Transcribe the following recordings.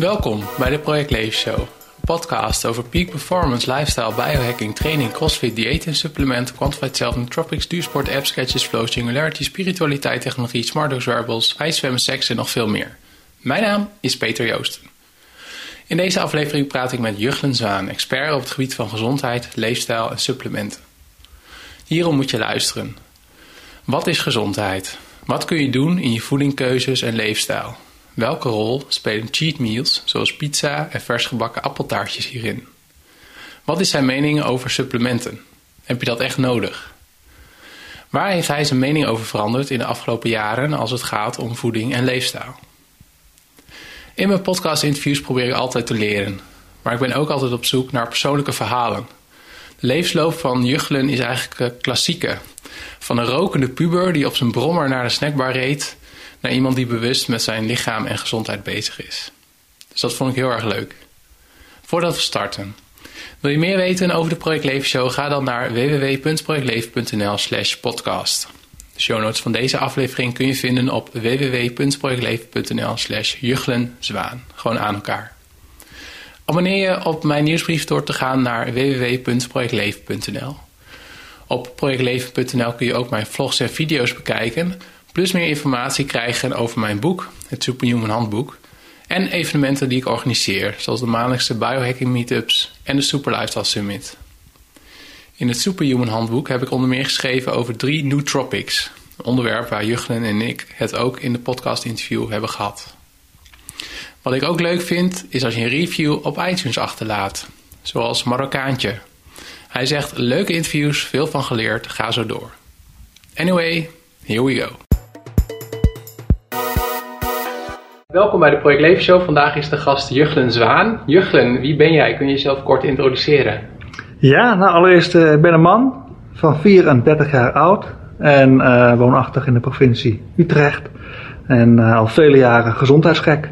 Welkom bij de Project Leef Show, een podcast over peak performance, lifestyle, biohacking, training, crossfit, dieet en supplementen, quantified self, nootropics, duursport, apps, sketches, flow, singularity, spiritualiteit, technologie, smartdogs, wearables, ijszwemmen, seks en nog veel meer. Mijn naam is Peter Joosten. In deze aflevering praat ik met Juchlen Zwaan, expert op het gebied van gezondheid, leefstijl en supplementen. Hierom moet je luisteren. Wat is gezondheid? Wat kun je doen in je voedingkeuzes en leefstijl? Welke rol spelen cheat meals zoals pizza en vers gebakken appeltaartjes hierin? Wat is zijn mening over supplementen? Heb je dat echt nodig? Waar heeft hij zijn mening over veranderd in de afgelopen jaren als het gaat om voeding en leefstijl? In mijn podcast-interviews probeer ik altijd te leren, maar ik ben ook altijd op zoek naar persoonlijke verhalen. De levensloop van Juchelen is eigenlijk een klassieke. Van een rokende puber die op zijn brommer naar de snackbar reed, naar iemand die bewust met zijn lichaam en gezondheid bezig is. Dus dat vond ik heel erg leuk. Voordat we starten. Wil je meer weten over de Project Leven Show? Ga dan naar www.projectleven.nl slash podcast. De show notes van deze aflevering kun je vinden op www.projectleven.nl slash Zwaan. Gewoon aan elkaar. Abonneer je op mijn nieuwsbrief door te gaan naar www.projectleven.nl. Op projectleven.nl kun je ook mijn vlogs en video's bekijken, plus meer informatie krijgen over mijn boek, het Superhuman Handboek, en evenementen die ik organiseer, zoals de maandelijkse biohacking meetups en de Super Lifestyle Summit. In het Superhuman Handboek heb ik onder meer geschreven over drie nootropics, een onderwerp waar Juchlen en ik het ook in de podcast interview hebben gehad. Wat ik ook leuk vind, is als je een review op iTunes achterlaat, zoals Marokkaantje. Hij zegt leuke interviews, veel van geleerd, ga zo door. Anyway, here we go. Welkom bij de Project Leven Show. Vandaag is de gast Juchlen Zwaan. Juchlen, wie ben jij? Kun je jezelf kort introduceren? Ja, nou allereerst, uh, ik ben een man van 34 jaar oud en uh, woonachtig in de provincie Utrecht. En uh, al vele jaren gezondheidsgek.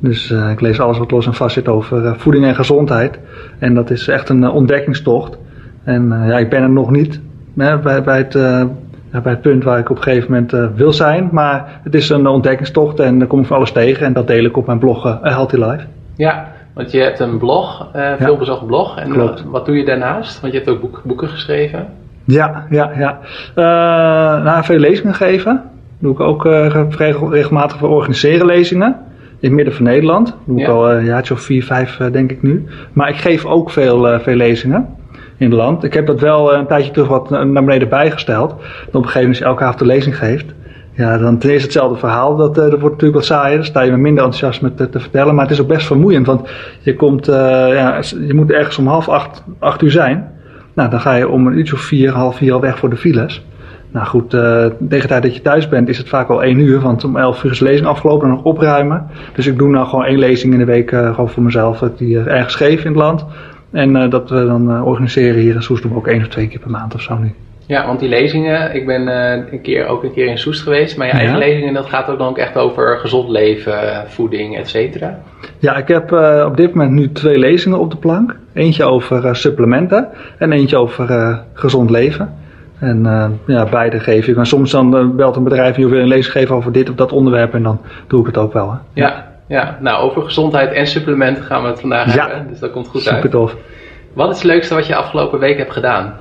Dus ik lees alles wat los en vast zit over voeding en gezondheid. En dat is echt een ontdekkingstocht. En ja, ik ben er nog niet hè, bij, bij, het, bij het punt waar ik op een gegeven moment wil zijn. Maar het is een ontdekkingstocht en daar kom ik van alles tegen. En dat deel ik op mijn blog A Healthy Life. Ja, want je hebt een blog, uh, veel bezocht blog. En Klopt. wat doe je daarnaast? Want je hebt ook boek, boeken geschreven. Ja, ja, ja. Uh, nou, veel lezingen geven. Doe ik ook uh, regelmatig voor organiseren lezingen. In het midden van Nederland. Doe ik al een jaartje of vier, vijf denk ik nu. Maar ik geef ook veel, veel lezingen in het land. Ik heb dat wel een tijdje terug wat naar beneden bijgesteld. Op een gegeven moment als je elke avond een lezing geeft ja, dan eerste hetzelfde verhaal. Dat, uh, dat wordt natuurlijk wat saaier. Dan sta je met minder enthousiasme te, te vertellen. Maar het is ook best vermoeiend. Want je, komt, uh, ja, je moet ergens om half acht, acht uur zijn. Nou, dan ga je om een uurtje of vier, half vier al weg voor de files. Nou goed, tegen de tijd dat je thuis bent is het vaak al één uur. Want om elf uur is de lezing afgelopen en nog opruimen. Dus ik doe nou gewoon één lezing in de week gewoon voor mezelf. Die ergens geef in het land. En dat we dan organiseren hier in Soes doen we ook één of twee keer per maand of zo nu. Ja, want die lezingen, ik ben uh, een keer, ook een keer in Soest geweest, maar je eigen lezingen, dat gaat ook dan ook echt over gezond leven, voeding, et cetera. Ja, ik heb op dit moment nu twee lezingen op de plank. Eentje over supplementen en eentje over gezond leven. En ja, beide geef ik. En soms dan belt een bedrijf en je wil een lezing geven over dit of dat onderwerp en dan doe ik het ook wel. Hè. Ja, ja, nou over gezondheid en supplementen gaan we het vandaag ja, hebben, dus dat komt goed super uit. Super tof. Wat is het leukste wat je afgelopen week hebt gedaan?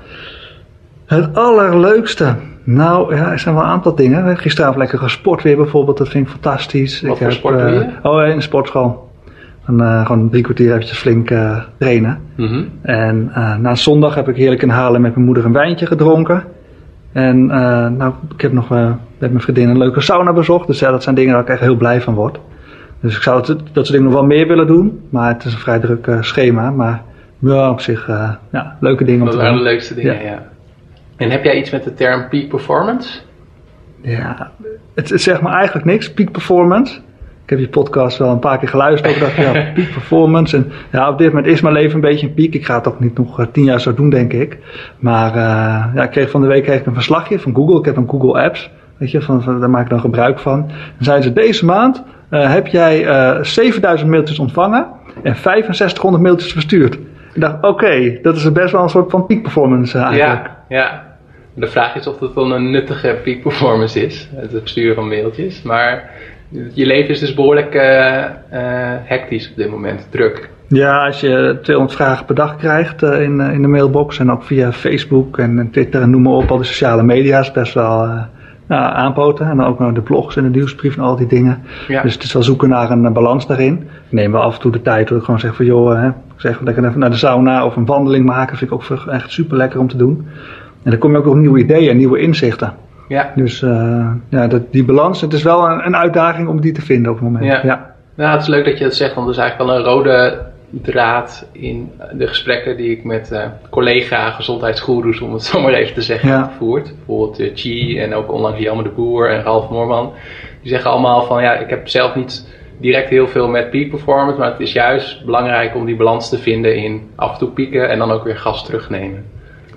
Het allerleukste. Nou, ja, er zijn wel een aantal dingen. Gisteravond lekker gesport weer bijvoorbeeld, dat vind ik fantastisch. Wat ik voor heb, sport doe je? Uh, oh, in de sportschool. En, uh, gewoon drie kwartier eventjes flink uh, trainen. Mm -hmm. En na zondag heb ik heerlijk in Halen met mijn moeder een wijntje gedronken. En nou, ik heb nog met mijn vriendin een leuke sauna bezocht. Dus ja, dat zijn dingen waar ik echt heel blij van word. Dus ik zou het, dat soort dingen nog wel meer willen doen. Maar het is een vrij druk schema. Maar ja, op zich ja, leuke dingen om dat te doen. Dat waren de leukste dingen, ja. ja. En heb jij iets met de term peak performance? Ja, het, het zegt me eigenlijk niks, peak performance. Ik heb je podcast wel een paar keer geluisterd. Ik dacht, ja, peak performance. En ja, op dit moment is mijn leven een beetje een piek. Ik ga het ook niet nog tien jaar zo doen, denk ik. Maar uh, ja, ik kreeg van de week kreeg ik een verslagje van Google. Ik heb een Google Apps. Weet je, van, van, daar maak ik dan gebruik van. En zeiden ze, deze maand uh, heb jij uh, 7000 mailtjes ontvangen en 6500 mailtjes verstuurd. Ik dacht, oké, okay, dat is best wel een soort van peak performance eigenlijk. Ja, ja. De vraag is of het dan een nuttige peak performance is, het versturen van mailtjes. Maar Je leven is dus behoorlijk hectisch op dit moment, druk. Ja, als je 200 vragen per dag krijgt in, in de mailbox en ook via Facebook en Twitter en noem maar op, al de sociale media is best wel nou, aanpoten. En dan ook nog de blogs en de nieuwsbrief en al die dingen. Ja. Dus het is wel zoeken naar een balans daarin. Ik neem wel af en toe de tijd dat ik gewoon zeg van joh, hè, ik zeg lekker even naar de sauna of een wandeling maken. Vind ik ook echt super lekker om te doen. En dan kom je ook op nieuwe ideeën, nieuwe inzichten. Ja. Dus uh, ja, dat, die balans, het is wel een, een, uitdaging om die te vinden op het moment. Ja. ja. Nou, het is leuk dat je dat zegt, want het is eigenlijk wel een rode draad in de gesprekken die ik met uh, collega gezondheidsgoeroes, om het zo maar even te zeggen, ja. voert. Bijvoorbeeld uh, Chi en ook onlangs Jammer de Boer en Ralf Moorman. Die zeggen allemaal van ja, ik heb zelf niet direct heel veel met peak performance, maar het is juist belangrijk om die balans te vinden in af en toe pieken en dan ook weer gas terugnemen.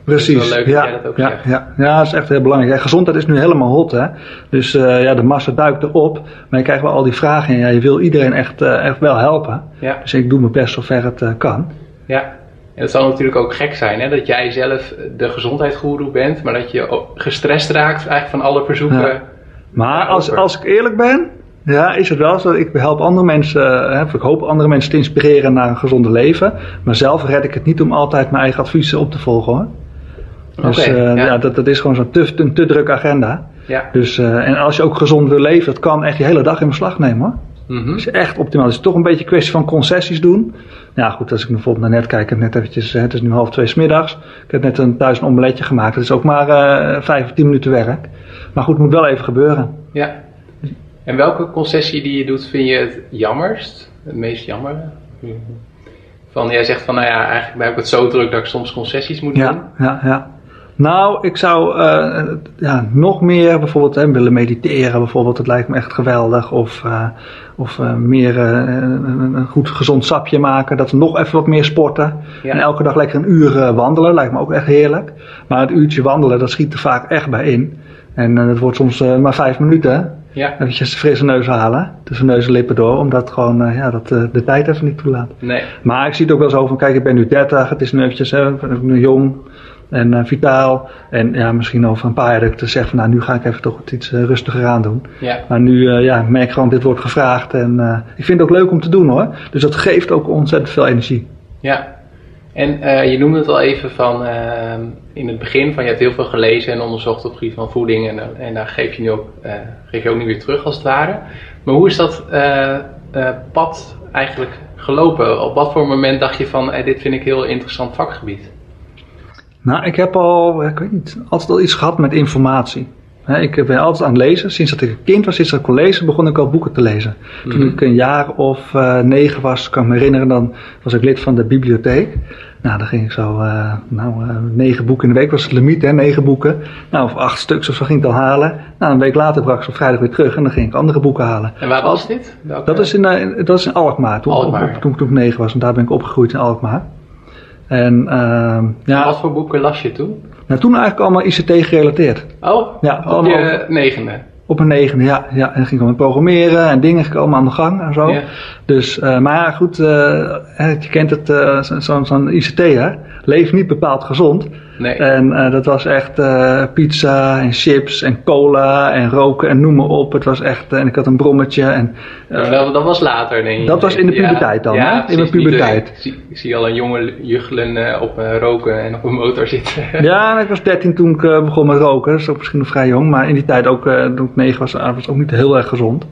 Precies. leuk ja, dat jij dat ook ja, zegt. Ja. ja, dat is echt heel belangrijk. gezondheid is nu helemaal hot, hè. Dus uh, ja, de massa duikt erop. Maar je krijgt wel al die vragen en ja, je wil iedereen echt, uh, echt wel helpen. Ja. Dus ik doe mijn best zover het uh, kan. Ja. En het zal natuurlijk ook gek zijn, hè, dat jij zelf de gezondheidsgoeroe bent, maar dat je gestrest raakt eigenlijk van alle verzoeken. Ja. Maar als, als ik eerlijk ben, ja, is het wel zo. Ik help andere mensen, hè, ik hoop andere mensen te inspireren naar een gezonde leven. Maar zelf red ik het niet om altijd mijn eigen adviezen op te volgen hoor. Dus uh, ja. ja. dat, dat is gewoon zo'n te, een te drukke agenda. Ja. Dus, uh, en als je ook gezond wil leven, dat kan echt je hele dag in beslag nemen hoor. Mm -hmm. Dat is echt optimaal. Het is toch een beetje een kwestie van concessies doen. Ja goed, als ik bijvoorbeeld naar net kijk, ik heb net eventjes, het is nu half twee smiddags. Ik heb net een, thuis een omeletje gemaakt. Dat is ook maar uh, vijf of tien minuten werk. Maar goed, het moet wel even gebeuren. Ja. En welke concessie die je doet vind je het jammerst? Het meest jammer? Van, jij zegt van, nou ja, eigenlijk ben ik het zo druk dat ik soms concessies moet doen. Ja, ja, ja. Nou, ik zou uh, ja, nog meer bijvoorbeeld hè, willen mediteren. Bijvoorbeeld, het lijkt me echt geweldig. Of, uh, of uh, meer een, een, goed gezond sapje maken. Dat we nog even wat meer sporten. En elke dag lekker een uur wandelen. Lijkt me ook echt heerlijk. Maar het uurtje wandelen, dat schiet er vaak echt bij in. En dat wordt soms maar vijf minuten. Ja. Eventjes de frisse neus halen. Tussen neus en lippen door. Omdat gewoon ja, dat, de tijd even niet toelaat. Nee. Maar ik zie het ook wel zo van, kijk ik ben nu 30. Het is nu eventjes hè, jong en uh, vitaal. En ja, misschien over een paar jaar dat ik te zeggen van nou nu ga ik even toch iets uh, rustiger aan doen. Ja. Maar nu uh, ja, merk ik gewoon dit wordt gevraagd en ik vind het ook leuk om te doen hoor. Dus dat geeft ook ontzettend veel energie. Ja, en je noemde het al even van in het begin van je hebt heel veel gelezen en onderzocht op het gebied van voeding en, en daar geef je nu ook, geef je ook niet weer terug als het ware. Maar hoe is dat pad eigenlijk gelopen? Op wat voor moment dacht je van dit vind ik heel interessant vakgebied? Nou, ik heb al, ik weet niet, altijd al iets gehad met informatie. Ik ben altijd aan het lezen. Sinds dat ik een kind was, sinds dat ik kon lezen, begon ik al boeken te lezen. Toen mhm. ik een jaar of uh, negen was, kan ik me herinneren, dan was ik lid van de bibliotheek. Nou, dan ging ik zo, uh, nou, uh, negen boeken in de week was het limiet, hè, negen boeken. Nou, of acht stuks of zo ging ik dan halen. Nou, een week later bracht ik op vrijdag weer terug en dan ging ik andere boeken halen. En waar was dit? Dat is in, dat is in Alkmaar, toen, Alkmaar. toen, toen ik negen was. En daar ben ik opgegroeid in Alkmaar. En, uh, ja, wat voor boeken las je toen? Nou, toen eigenlijk allemaal ICT gerelateerd. Oh, ja, op je negende? Op een negende, ja. ja. En ging gewoon programmeren en dingen ging allemaal aan de gang en zo. Ja. Dus, uh, maar ja, goed, uh, je kent het, uh, zo'n zo ICT, hè. Leef niet bepaald gezond. Nee. En uh, dat was echt uh, pizza en chips en cola en roken en noem maar op. Het was echt, en ik had een brommetje. En, uh, dat, dat, was later, denk ik. Dat was in de puberteit dan, ja, hè? In de puberteit. Ik zie, ik zie al een jonge juggelen op roken en op een motor zitten. ja, ik was 13 toen ik begon met roken. Dat is ook misschien nog vrij jong. Maar in die tijd ook, toen ik 9 was, was ook niet heel erg gezond.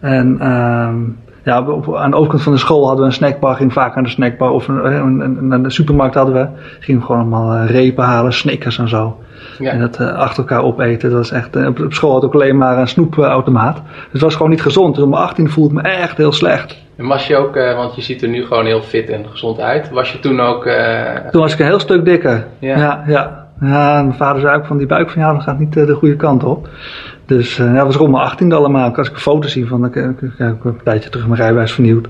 En... ehm ja, aan de overkant van de school hadden we een snackbar, ging vaak aan de snackbar. Of een, de supermarkt hadden we, gingen we gewoon allemaal eh, repen halen, snickers en zo. Ja. En dat uh, achter elkaar opeten, dat was echt, uh, op, school had ik alleen maar een snoepautomaat. Dus het was gewoon niet gezond. Dus om mijn 18 voelde ik me echt heel slecht. En was je ook, want je ziet er nu gewoon heel fit en gezond uit, was je toen ook... Toen was ik een heel stuk dikker. Ja, ja. ja. Ja, mijn vader zei ook van die buik van jou, dat gaat niet de goede kant op. Dus uh, ja, dat was rond mijn 18 allemaal. Als ik een foto zie van, ik, ik, ik, heb een tijdje terug mijn rijbewijs vernieuwd.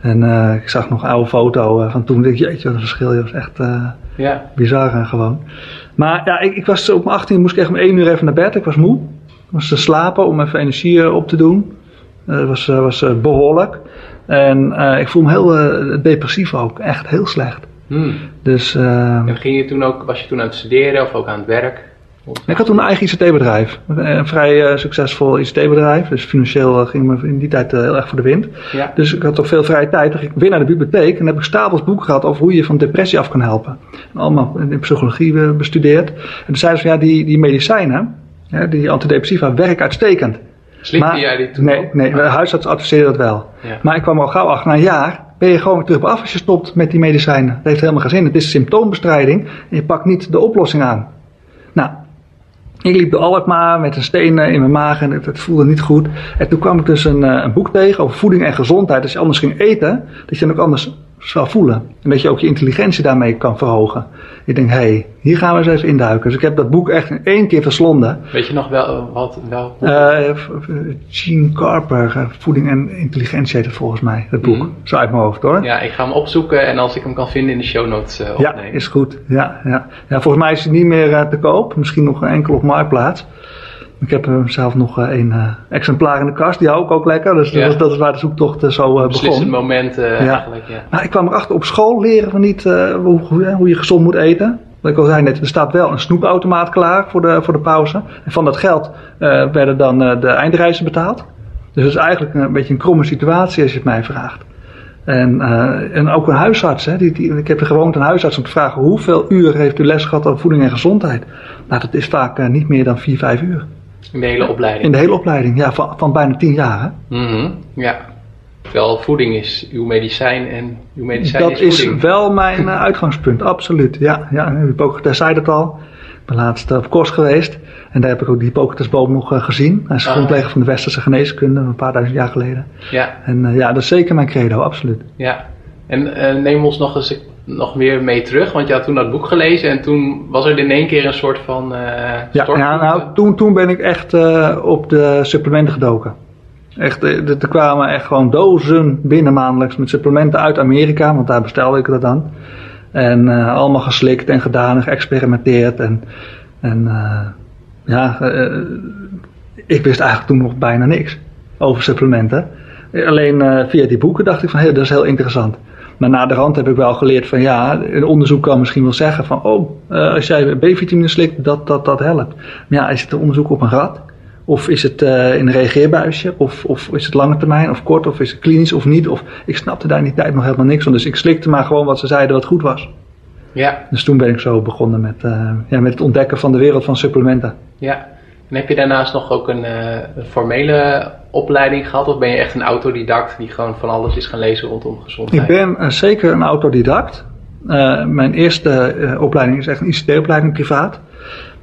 En uh, ik zag nog een oude foto uh, van toen. Dacht ik, jeetje, wat een verschil. Dat was echt ja. bizar gewoon. Maar ja, ik, ik, was op mijn 18 moest ik echt om 1 uur even naar bed. Ik was moe. Ik was te slapen om even energie op te doen. Dat was, was behoorlijk. En ik voel me heel depressief ook. Echt heel slecht. Hmm. Dus, en ging je toen ook, was je toen aan het studeren of ook aan het werk? Ik had toen een eigen ICT-bedrijf. Een vrij succesvol ICT-bedrijf. Dus financieel ging me in die tijd heel erg voor de wind. Ja. Dus ik had toch veel vrije tijd. Dan ging ik weer naar de bibliotheek. En heb ik stapels boeken gehad over hoe je van depressie af kan helpen. En allemaal in psychologie bestudeerd. En toen zeiden ze van ja, die, die medicijnen, die antidepressiva, werken uitstekend. Slikte jij die toen Nee, nee de huisarts adviseerde dat wel. Ja. Maar ik kwam al gauw achter, na een jaar ben je gewoon terug op af als je stopt met die medicijnen. Dat heeft helemaal geen zin. Het is symptoombestrijding en je pakt niet de oplossing aan. Nou, ik liep door Alkmaar met een steen in mijn maag en het, het, voelde niet goed. En toen kwam ik dus een, een boek tegen over voeding en gezondheid. Als je anders ging eten, dat je dan ook anders zou voelen. En dat je ook je intelligentie daarmee kan verhogen. Ik denk, hé, hey, hier gaan we eens even induiken. Dus ik heb dat boek echt in één keer verslonden. Weet je nog wel wat? Wel, uh, Gene Carper, Voeding en Intelligentie heet het volgens mij, het boek. Mm. Zo uit mijn hoofd hoor. Ja, ik ga hem opzoeken en als ik hem kan vinden in de show notes uh, opnemen. Ja, is goed. Ja, ja. ja, volgens mij is hij niet meer uh, te koop. Misschien nog enkel op Marktplaats. Ik heb er zelf nog een uh, exemplaar in de kast. Die hou ik ook lekker. Dus Ja. dat, is, dat is waar de zoektocht zo Beslissend begon. moment uh, Ja. eigenlijk, ja. Maar ik kwam erachter op school leren we niet hoe, hoe, hoe je gezond moet eten. Wat ik al zei net, er staat wel een snoepautomaat klaar voor de, voor de pauze. En van dat geld uh, werden dan uh, de eindreizen betaald. Dus het is eigenlijk een beetje een kromme situatie als je het mij vraagt. En, uh, en ook een huisarts. Hè, die, die, ik heb de gewoonte een huisarts om te vragen hoeveel uur heeft u les gehad over voeding en gezondheid. Nou, dat is vaak niet meer dan 4, 5 uur. In de hele opleiding. In de hele opleiding, ja, van, van bijna 10 jaar. Hè? Mm -hmm. Ja. Terwijl voeding is uw medicijn en uw medicijn dat is voeding. is wel mijn uh, uitgangspunt, absoluut. Ja, ja Hippocrates zei dat al. Ik ben laatst op Kors geweest en daar heb ik ook die Hippocratesboom nog uh, gezien. Hij is Ah. grondlegger van de westerse geneeskunde, een paar duizend jaar geleden. Ja, En ja, dat is zeker mijn credo, absoluut. ja. En uh, neem ons nog eens nog meer mee terug, want je had toen dat boek gelezen en toen was er in één keer een soort van uh, Ja, nou, toen, toen ben ik echt uh, op de supplementen gedoken. Echt, er er kwamen echt gewoon dozen binnen maandelijks met supplementen uit Amerika, want daar bestelde ik dat dan. En uh, allemaal geslikt en gedaan en geëxperimenteerd. En, en ja, ik wist eigenlijk toen nog bijna niks over supplementen. Alleen via die boeken dacht ik van, hé, hey, dat is heel interessant. Maar na de rand heb ik wel geleerd van ja, een onderzoek kan misschien wel zeggen van oh, uh, als jij B-vitamine slikt, dat dat, dat helpt. Maar ja, is het een onderzoek op een rat? Of is het uh, in een reageerbuisje? Of, of is het lange termijn of kort? Of is het klinisch of niet? Of ik snapte daar in die tijd nog helemaal niks van. Dus ik slikte maar gewoon wat ze zeiden wat goed was. Ja. Dus toen ben ik zo begonnen met, uh, ja, met het ontdekken van de wereld van supplementen. Ja. En heb je daarnaast nog ook een, uh, een formele opleiding gehad? Of ben je echt een autodidact die gewoon van alles is gaan lezen rondom gezondheid? Ik ben uh, zeker een autodidact. Uh, mijn eerste opleiding is echt een ICT-opleiding privaat.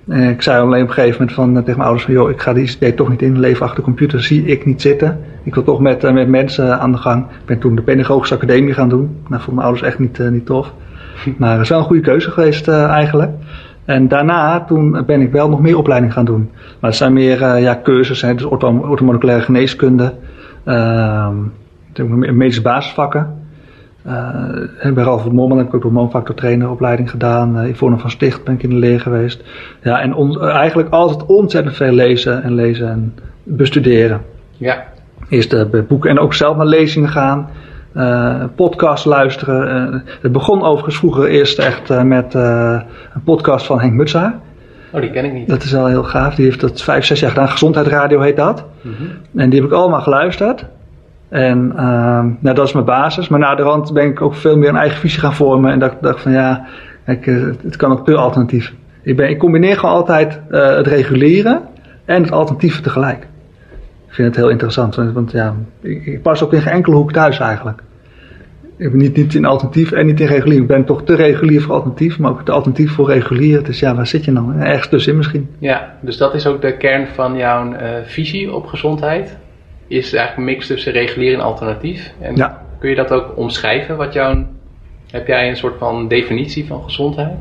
Ik zei alleen op een gegeven moment van, tegen mijn ouders van... joh, ik ga de ICT toch niet in, leven achter de computer zie ik niet zitten. Ik wil toch met, met mensen aan de gang. Ik ben toen de Pedagogische Academie gaan doen. Nou, voor mijn ouders echt niet, niet tof. Maar het is wel een goede keuze geweest eigenlijk. En daarna, toen ben ik wel nog meer opleiding gaan doen. Maar het zijn meer uh, ja, cursussen, dus orthomoleculaire geneeskunde, uh, medische basisvakken. Uh, bij Ralf Mommel heb ik ook de hormoonfactor traineropleiding gedaan. Uh, Yvonne van Sticht ben ik in de leer geweest. Ja, en on, eigenlijk altijd ontzettend veel lezen en lezen en bestuderen. Ja. Eerst bij boeken en ook zelf naar lezingen gaan. Uh, podcast luisteren. Uh, het begon overigens vroeger eerst echt uh, met een podcast van Henk Mutsaar. Oh, die ken ik niet. Dat is wel heel gaaf. Die heeft dat vijf, zes jaar gedaan. Gezondheidsradio heet dat. Mm -hmm. En die heb ik allemaal geluisterd. En nou, dat is mijn basis. Maar na de rand ben ik ook veel meer een eigen visie gaan vormen. En dacht, dacht van ja, ik, het kan ook te alternatief. Ik, ben, ik combineer gewoon altijd het reguleren en het alternatieve tegelijk. Ik vind het heel interessant, want ja, ik, ik, pas ook in geen enkele hoek thuis eigenlijk. Ik ben niet, niet in alternatief en niet in regulier. Ik ben toch te regulier voor alternatief, maar ook te alternatief voor regulier. Dus ja, waar zit je nou? Ergens tussenin misschien. Ja, dus dat is ook de kern van jouw uh, visie op gezondheid. Is eigenlijk een mix tussen regulier en alternatief. En ja. kun je dat ook omschrijven? Wat jouw, heb jij een soort van definitie van gezondheid?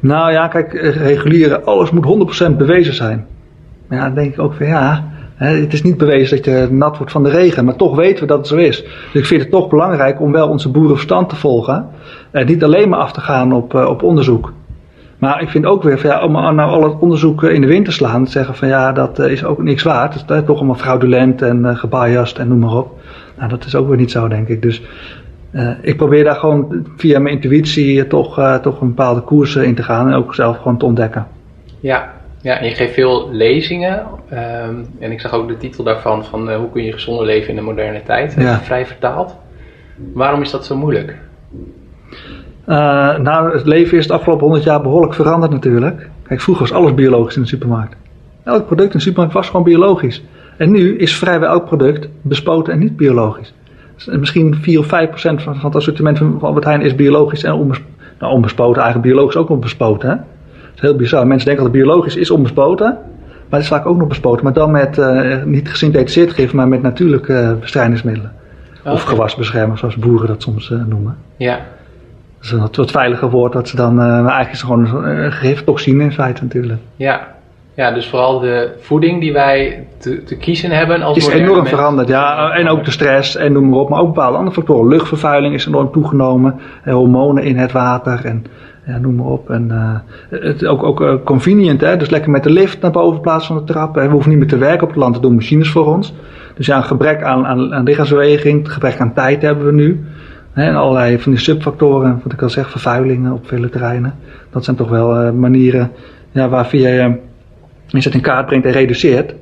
Nou ja, kijk, regulieren, alles moet 100% bewezen zijn. Maar ja, dan denk ik ook van ja, het is niet bewezen dat je nat wordt van de regen, maar toch weten we dat het zo is. Dus ik vind het toch belangrijk om wel onze boerenverstand te volgen. En niet alleen maar af te gaan op, op onderzoek. Maar ik vind ook weer van ja, om nou al het onderzoek in de wind te slaan, te zeggen van ja, dat is ook niks waard. Dat is toch allemaal fraudulent en gebiased en noem maar op. Nou, dat is ook weer niet zo, denk ik. Dus ik probeer daar gewoon via mijn intuïtie toch, toch een bepaalde koers in te gaan en ook zelf gewoon te ontdekken. Ja, ja en je geeft veel lezingen. Ehm, en ik zag ook de titel daarvan van hoe kun je gezonder leven in de moderne tijd. Ja. Vrij vertaald. Waarom is dat zo moeilijk? nou, het leven is de afgelopen 100 jaar behoorlijk veranderd natuurlijk. Kijk, vroeger was alles biologisch in de supermarkt. Elk product in de supermarkt was gewoon biologisch. En nu is vrijwel elk product bespoten en niet biologisch. Dus misschien 4 of 5 procent van, het assortiment van Albert Heijn is biologisch en onbespoten. Nou, onbespoten, eigenlijk biologisch ook onbespoten. Hè? Is heel bizar. Mensen denken dat het biologisch is onbespoten. Maar het is vaak ook nog bespoten. Maar dan met uh, niet gesynthetiseerd gif, maar met natuurlijke uh, bestrijdingsmiddelen. Of gewasbeschermers, zoals boeren dat soms uh, noemen. Ja. Dat is een wat veiliger woord. Dat ze dan, eigenlijk is het gewoon een giftoxine in feite natuurlijk. Ja, ja, dus vooral de voeding die wij te, te kiezen hebben. Als is enorm veranderd, ja. En ook de stress en noem maar op. Maar ook bepaalde andere factoren. Luchtvervuiling is enorm toegenomen. hormonen in het water en ja, noem maar op. En uh, het, ook, ook uh, convenient, hè. Dus lekker met de lift naar boven plaats van de trap. We hoeven niet meer te werken op het land, dat doen machines voor ons. Dus ja, een gebrek aan, aan, aan lichaamsbeweging, gebrek aan tijd hebben we nu. En allerlei van die subfactoren, wat ik al zeg, vervuilingen op vele terreinen. Dat zijn toch wel uh, manieren ja, waar via je het in kaart brengt en reduceert.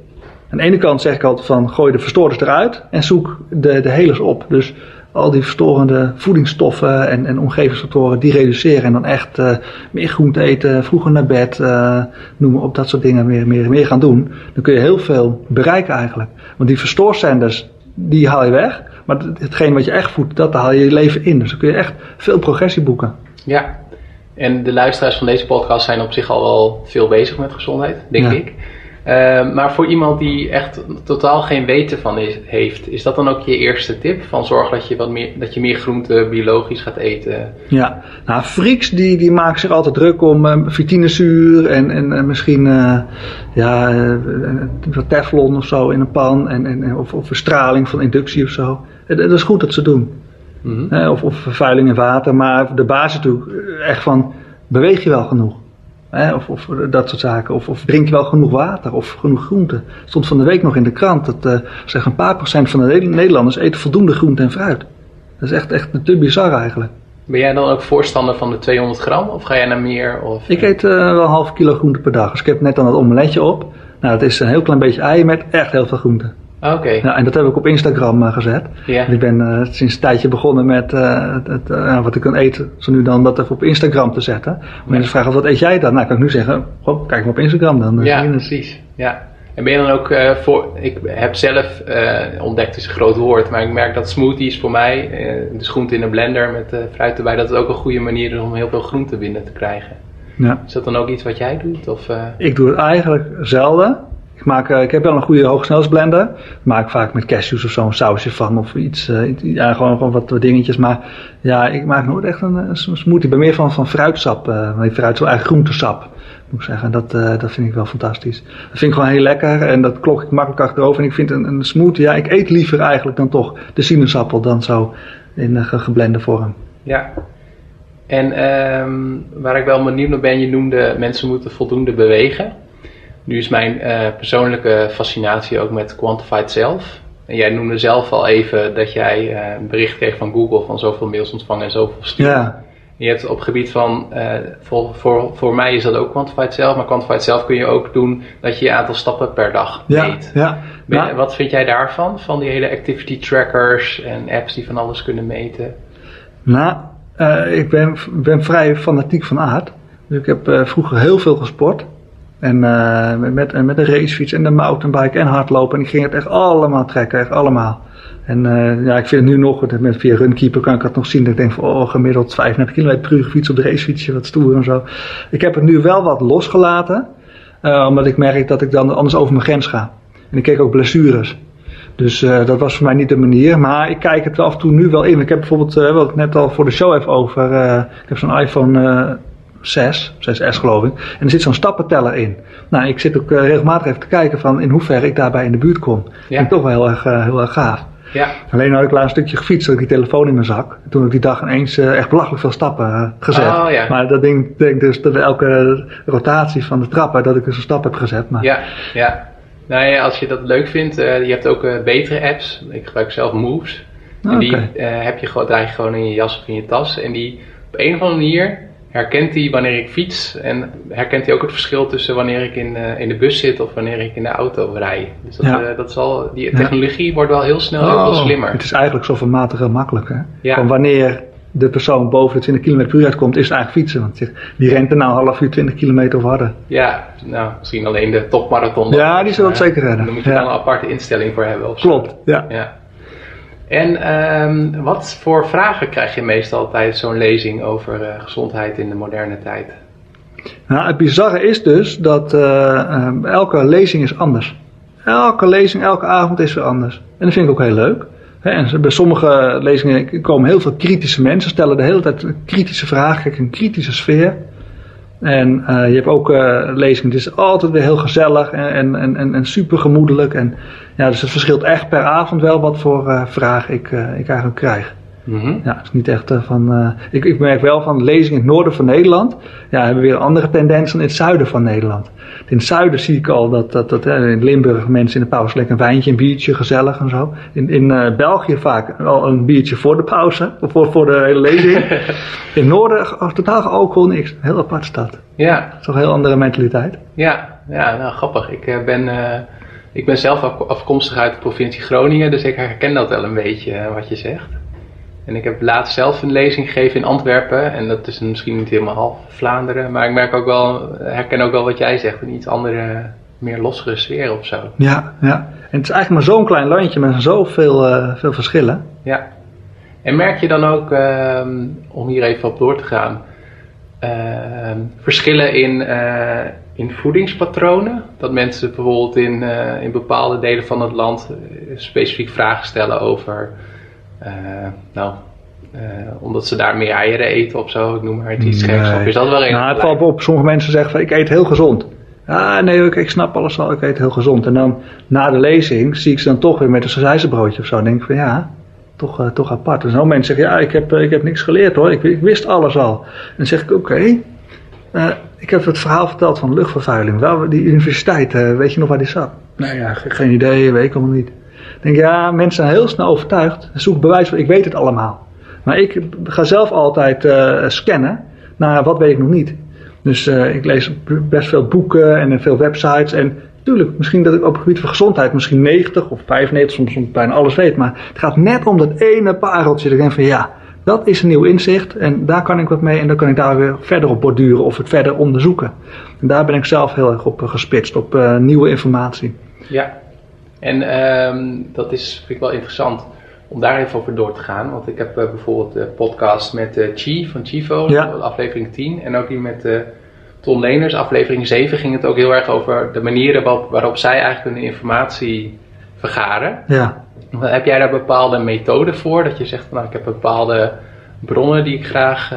Aan de ene kant zeg ik altijd van gooi de verstoorders eruit en zoek de, de helers op. Dus al die verstorende voedingsstoffen en, en omgevingsfactoren die reduceren en dan echt uh, meer groente eten, vroeger naar bed, uh, noem maar op, dat soort dingen meer, meer, meer gaan doen. Dan kun je heel veel bereiken eigenlijk. Want die verstoorzenders, die haal je weg. Maar hetgeen wat je echt voedt, dat haal je je leven in. Dus dan kun je echt veel progressie boeken. Ja, en de luisteraars van deze podcast zijn op zich al wel veel bezig met gezondheid, denk ik. Uh, maar voor iemand die echt totaal geen weten van is, heeft, is dat dan ook je eerste tip? Van zorg dat je, wat meer, dat je meer groente biologisch gaat eten? Ja, nou, Frieks die, die maken zich altijd druk om uh, vitinezuur en, en, misschien uh, ja, wat teflon of zo in een pan. En, en, of, of verstraling van inductie of zo. Dat is goed dat ze doen. Mm of, of vervuiling in water. Maar de basis natuurlijk echt van, beweeg je wel genoeg? Of, of, dat soort zaken. Of, of, drink je wel genoeg water of genoeg groente. stond van de week nog in de krant dat uh, zeg een paar procent van de Nederlanders eten voldoende groente en fruit. Dat is echt, echt te bizar eigenlijk. Ben jij dan ook voorstander van de 200 gram of ga jij naar meer? Of, ik eet uh, wel een half kilo groente per dag. Dus ik heb net dan het omeletje op. Nou, dat is een heel klein beetje ei met echt heel veel groente. Oké. Ja, en dat heb ik op Instagram uh, gezet. Ja. Ik ben uh, sinds een tijdje begonnen met uh, het, wat ik kan eten, zo nu dan dat even op Instagram te zetten. Mensen vragen, wat eet jij dan? Nou, kan ik nu zeggen, oh, kijk maar op Instagram dan. Ja, precies. Ja. En ben je dan ook voor, ik heb zelf ontdekt, is een groot woord, maar ik merk dat smoothies voor mij, dus groente in een blender met fruit erbij, dat het ook een goede manier is om heel veel groente binnen te krijgen. Ja. Is dat dan ook iets wat jij doet? Of, Ik doe het eigenlijk zelden. Ik, maak, ik heb wel een goede hoogsnelheidsblender. Ik maak vaak met cashews of zo een sausje van of iets. ja, gewoon, gewoon wat, dingetjes. Maar ja, ik maak nooit echt een, een smoothie. Ik ben meer van, van fruitsap. Uh, fruit, zo eigenlijk groentesap. Moet ik zeggen. Dat, dat vind ik wel fantastisch. Dat vind ik gewoon heel lekker. En dat klok ik makkelijk achterover. En ik vind een, een smoothie, ja, ik eet liever eigenlijk dan toch de sinaasappel dan zo in uh, geblende vorm. Ja. En um, waar ik wel benieuwd naar ben, je noemde mensen moeten voldoende bewegen. Nu is mijn uh, persoonlijke fascinatie ook met Quantified Self. En jij noemde zelf al even dat jij uh, een bericht kreeg van Google van zoveel mails ontvangen en zoveel sturen. Ja. Je hebt op het gebied van, uh, voor, voor, voor mij is dat ook Quantified Self, maar Quantified Self kun je ook doen dat je je aantal stappen per dag meet. Ja, ja. Ben, Wat vind jij daarvan, van die hele activity trackers en apps die van alles kunnen meten? Nou, ik ben, ben vrij fanatiek van aard. Dus ik heb vroeger heel veel gesport. En uh, met, met een racefiets en de mountainbike en hardlopen. En ik ging het echt allemaal trekken, echt allemaal. En uh, ja, ik vind het nu nog, met, via Runkeeper kan ik dat nog zien. Dat ik denk van, oh, gemiddeld 35 km per uur fiets op de racefietsje, wat stoer en zo. Ik heb het nu wel wat losgelaten. Uh, omdat ik merk dat ik dan anders over mijn grens ga. En ik keek ook blessures. Dus dat was voor mij niet de manier. Maar ik kijk het af en toe nu wel in. Ik heb bijvoorbeeld, uh, wat ik net al voor de show even over. Ik heb zo'n iPhone 6, 6S geloof ik. En er zit zo'n stappenteller in. Nou, ik zit ook uh, regelmatig even te kijken van in hoeverre ik daarbij in de buurt kom. Ja. Vind ik toch wel heel erg, uh, heel erg gaaf. Ja. Alleen had ik laatst een stukje gefietst, had ik die telefoon in mijn zak. En toen heb ik die dag ineens uh, echt belachelijk veel stappen gezet. Oh, ja. Maar dat ding denk dus dat elke rotatie van de trappen, dat ik dus een stap heb gezet. Maar... Ja, ja. Nou ja, als je dat leuk vindt, je hebt ook betere apps. Ik gebruik zelf Moves. En die heb je, draag je gewoon in je jas of in je tas. En die op een of andere manier herkent hij wanneer ik fiets en herkent hij ook het verschil tussen wanneer ik in, in de bus zit of wanneer ik in de auto rij. Dus dat, ja. dat zal, die technologie wordt wel heel snel heel oh, slimmer. Het is eigenlijk zo matig makkelijk. Hè? Ja. Van wanneer de persoon boven de 20 km per uur uitkomt, is het eigenlijk fietsen. Want die rent er nou half uur 20 kilometer of harder. Ja, nou, misschien alleen de topmarathon. Ja, die zullen het zeker redden. Daar moet je dan een aparte instelling voor hebben. Klopt, ja. En um, wat voor vragen krijg je meestal tijdens zo'n lezing over uh, gezondheid in de moderne tijd? Nou, het bizarre is dus dat uh, elke lezing is anders. Elke lezing, elke avond is weer anders. En dat vind ik ook heel leuk. En bij sommige lezingen komen heel veel kritische mensen, stellen de hele tijd kritische vragen, kijk, een kritische sfeer. En uh, je hebt ook lezingen, het is altijd weer heel gezellig en, en, en, en super gemoedelijk. En, ja, dus het verschilt echt per avond wel wat voor uh, vraag ik, ik eigenlijk krijg. Mm Ja, het is niet echt van. ik, ik merk wel van lezingen in het noorden van Nederland. Ja, hebben weer een andere tendens dan in het zuiden van Nederland. In het zuiden zie ik al dat, dat, dat in Limburg mensen in de pauze lekker een wijntje, een biertje, gezellig en zo. In, in België vaak al een biertje voor de pauze, voor, voor de hele lezing. in het noorden totaal alcohol niks. Heel apart stad. Ja. Toch een heel andere mentaliteit. Ja, ja nou grappig. Ik ben... Ik ben zelf afkomstig uit de provincie Groningen, dus ik herken dat wel een beetje wat je zegt. En ik heb laatst zelf een lezing gegeven in Antwerpen. En dat is misschien niet helemaal half Vlaanderen. Maar ik merk ook wel, herken ook wel wat jij zegt. Een iets andere, meer lossere sfeer of zo. Ja, ja. En het is eigenlijk maar zo'n klein landje met zoveel uh, veel verschillen. Ja. En merk je dan ook, uh, om hier even op door te gaan, uh, verschillen in, uh, in voedingspatronen? Dat mensen bijvoorbeeld in, in bepaalde delen van het land specifiek vragen stellen over eh, nou, uh, omdat ze daar meer eieren eten of zo, ik noem maar het iets geks. Of is dat wel een? Nou, het valt op. Sommige mensen zeggen van ik eet heel gezond. Ah, nee, ik, ik snap alles al, ik eet heel gezond. En dan na de lezing zie ik ze dan toch weer met een sausijzenbroodje of zo. Dan denk ik van ja, toch, toch apart. En zo mensen zeggen, ja, ik heb, ik heb niks geleerd hoor, ik, ik wist alles al. En dan zeg ik, oké, okay, uh, ik heb het verhaal verteld van luchtvervuiling. Wel, die universiteit, uh, weet je nog waar die zat? Nee, ja, geen idee, weet ik allemaal niet denk ja, mensen zijn heel snel overtuigd. Zoek bewijs van, ik weet het allemaal. Maar ik ga zelf altijd uh, scannen naar wat weet ik nog niet. Dus ik lees best veel boeken en veel websites. En natuurlijk, misschien dat ik op het gebied van gezondheid misschien 90 of 95, soms, soms bijna alles weet. Maar het gaat net om dat ene pareltje. Dat ik denk van ja, dat is een nieuw inzicht. En daar kan ik wat mee. En dan kan ik daar weer verder op borduren of het verder onderzoeken. En daar ben ik zelf heel erg op gespitst, op uh, nieuwe informatie. Ja, en um, dat is, vind ik wel interessant om daar even over door te gaan. Want ik heb uh, bijvoorbeeld de podcast met uh, Chi van Chivo, ja. aflevering 10. En ook die met uh, Ton Leners, aflevering 7, ging het ook heel erg over de manieren waarop, waarop zij eigenlijk hun informatie vergaren. Ja. Heb jij daar bepaalde methoden voor? Dat je zegt, nou, ik heb bepaalde bronnen die ik graag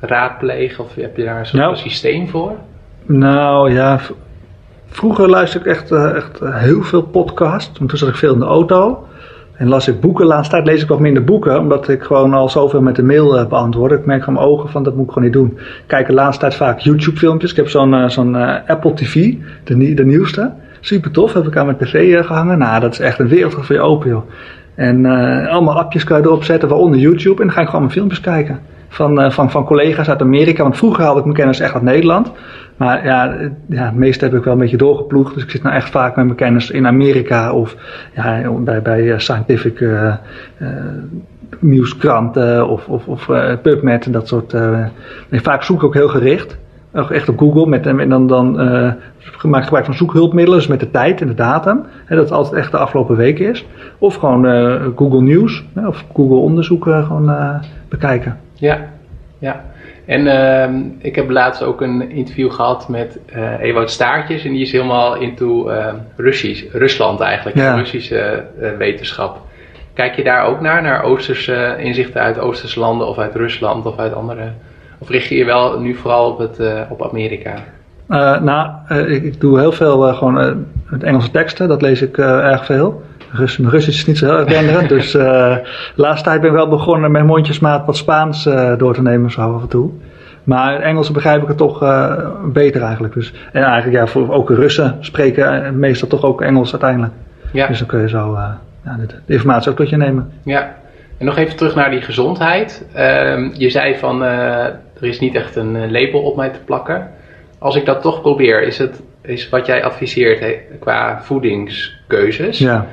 raadpleeg? Of heb je daar een soort nou, systeem voor? Nou ja, Vroeger luisterde ik echt, uh, echt uh, heel veel podcasts. Want toen zat ik veel in de auto. En las ik boeken. Laatst tijd lees ik wat minder boeken. Omdat ik gewoon al zoveel met de mail uh, beantwoord. Ik merk van mijn ogen van dat moet ik gewoon niet doen. Ik kijk de laatste tijd vaak YouTube filmpjes. Ik heb zo'n zo'n Apple TV. De, de nieuwste. Super tof. Heb ik aan mijn tv gehangen. Nou dat is echt een wereld voor je open joh. En allemaal appjes kan je erop zetten. Waaronder YouTube. En dan ga ik gewoon mijn filmpjes kijken. Van, van, van collega's uit Amerika. Want vroeger haalde ik mijn kennis echt uit Nederland. Maar ja, ja, het meeste heb ik wel een beetje doorgeploegd. Dus ik zit nou echt vaak met mijn kennis in Amerika of ja, bij, bij scientific uh, nieuwskranten of, of, of PubMed en dat soort. Nee, vaak zoek ik ook heel gericht. Echt op Google met, en dan, dan maak ik gebruik van zoekhulpmiddelen, dus met de tijd en de datum. Hè, dat het altijd echt de afgelopen weken is. Of gewoon Google Nieuws of Google onderzoeken gewoon bekijken. Ja, ja. En uh, ik heb laatst ook een interview gehad met uh, Ewout Staartjes. En die is helemaal into uh, Russisch, Rusland eigenlijk, ja. Russische uh, wetenschap. Kijk je daar ook naar, naar Oosterse inzichten uit Oosterse landen of uit Rusland of uit andere? Of richt je je wel nu vooral op, het, op Amerika? nou, ik, ik, doe heel veel gewoon het Engelse teksten, dat lees ik erg veel. Rus, mijn Russisch is niet zo heel erg denderend. dus de laatste tijd ben ik wel begonnen met mondjesmaat wat Spaans door te nemen zo af en toe. Maar in Engels begrijp ik het toch beter eigenlijk. Dus, en eigenlijk ja, voor, ook Russen spreken meestal toch ook Engels uiteindelijk. Ja. Dus dan kun je zo ja, de, informatie ook tot je nemen. Ja. En nog even terug naar die gezondheid. Ehm, je zei van, er is niet echt een label op mij te plakken. Als ik dat toch probeer, is het is wat jij adviseert qua voedingskeuzes. Ja.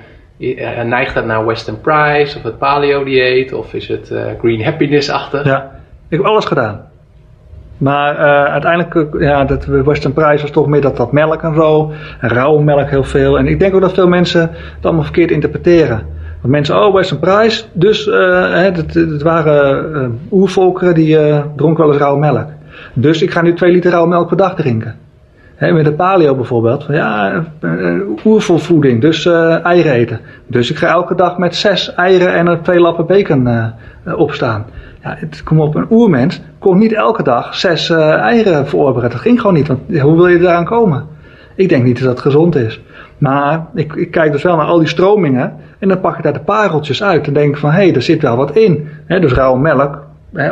Neigt dat naar Western Price of het paleo dieet of is het Green Happiness-achtig? Ja, ik heb alles gedaan. Maar uh, uiteindelijk, eh, ja, dat Western Price was toch meer dat, dat melk en zo. En rauwe melk heel veel. En ik denk ook dat veel mensen het allemaal verkeerd interpreteren. Want mensen, oh, Western Price. Dus uh, het, het, waren uh, oervolkeren die dronken wel eens rauwe melk. Dus ik ga nu twee liter rauwe melk per dag drinken. Met de paleo bijvoorbeeld. Ja, oervolvoeding, dus eieren eten. Dus ik ga elke dag met zes eieren en twee lappen bacon opstaan. Ja, het, kom op, een oermens kon niet elke dag zes eieren verorberen. Dat ging gewoon niet, hoe wil je eraan komen? Ik denk niet dat dat gezond is. Maar ik, kijk dus wel naar al die stromingen en dan pak ik daar de pareltjes uit en denk van hé, hey, er zit wel wat in. dus rauwe melk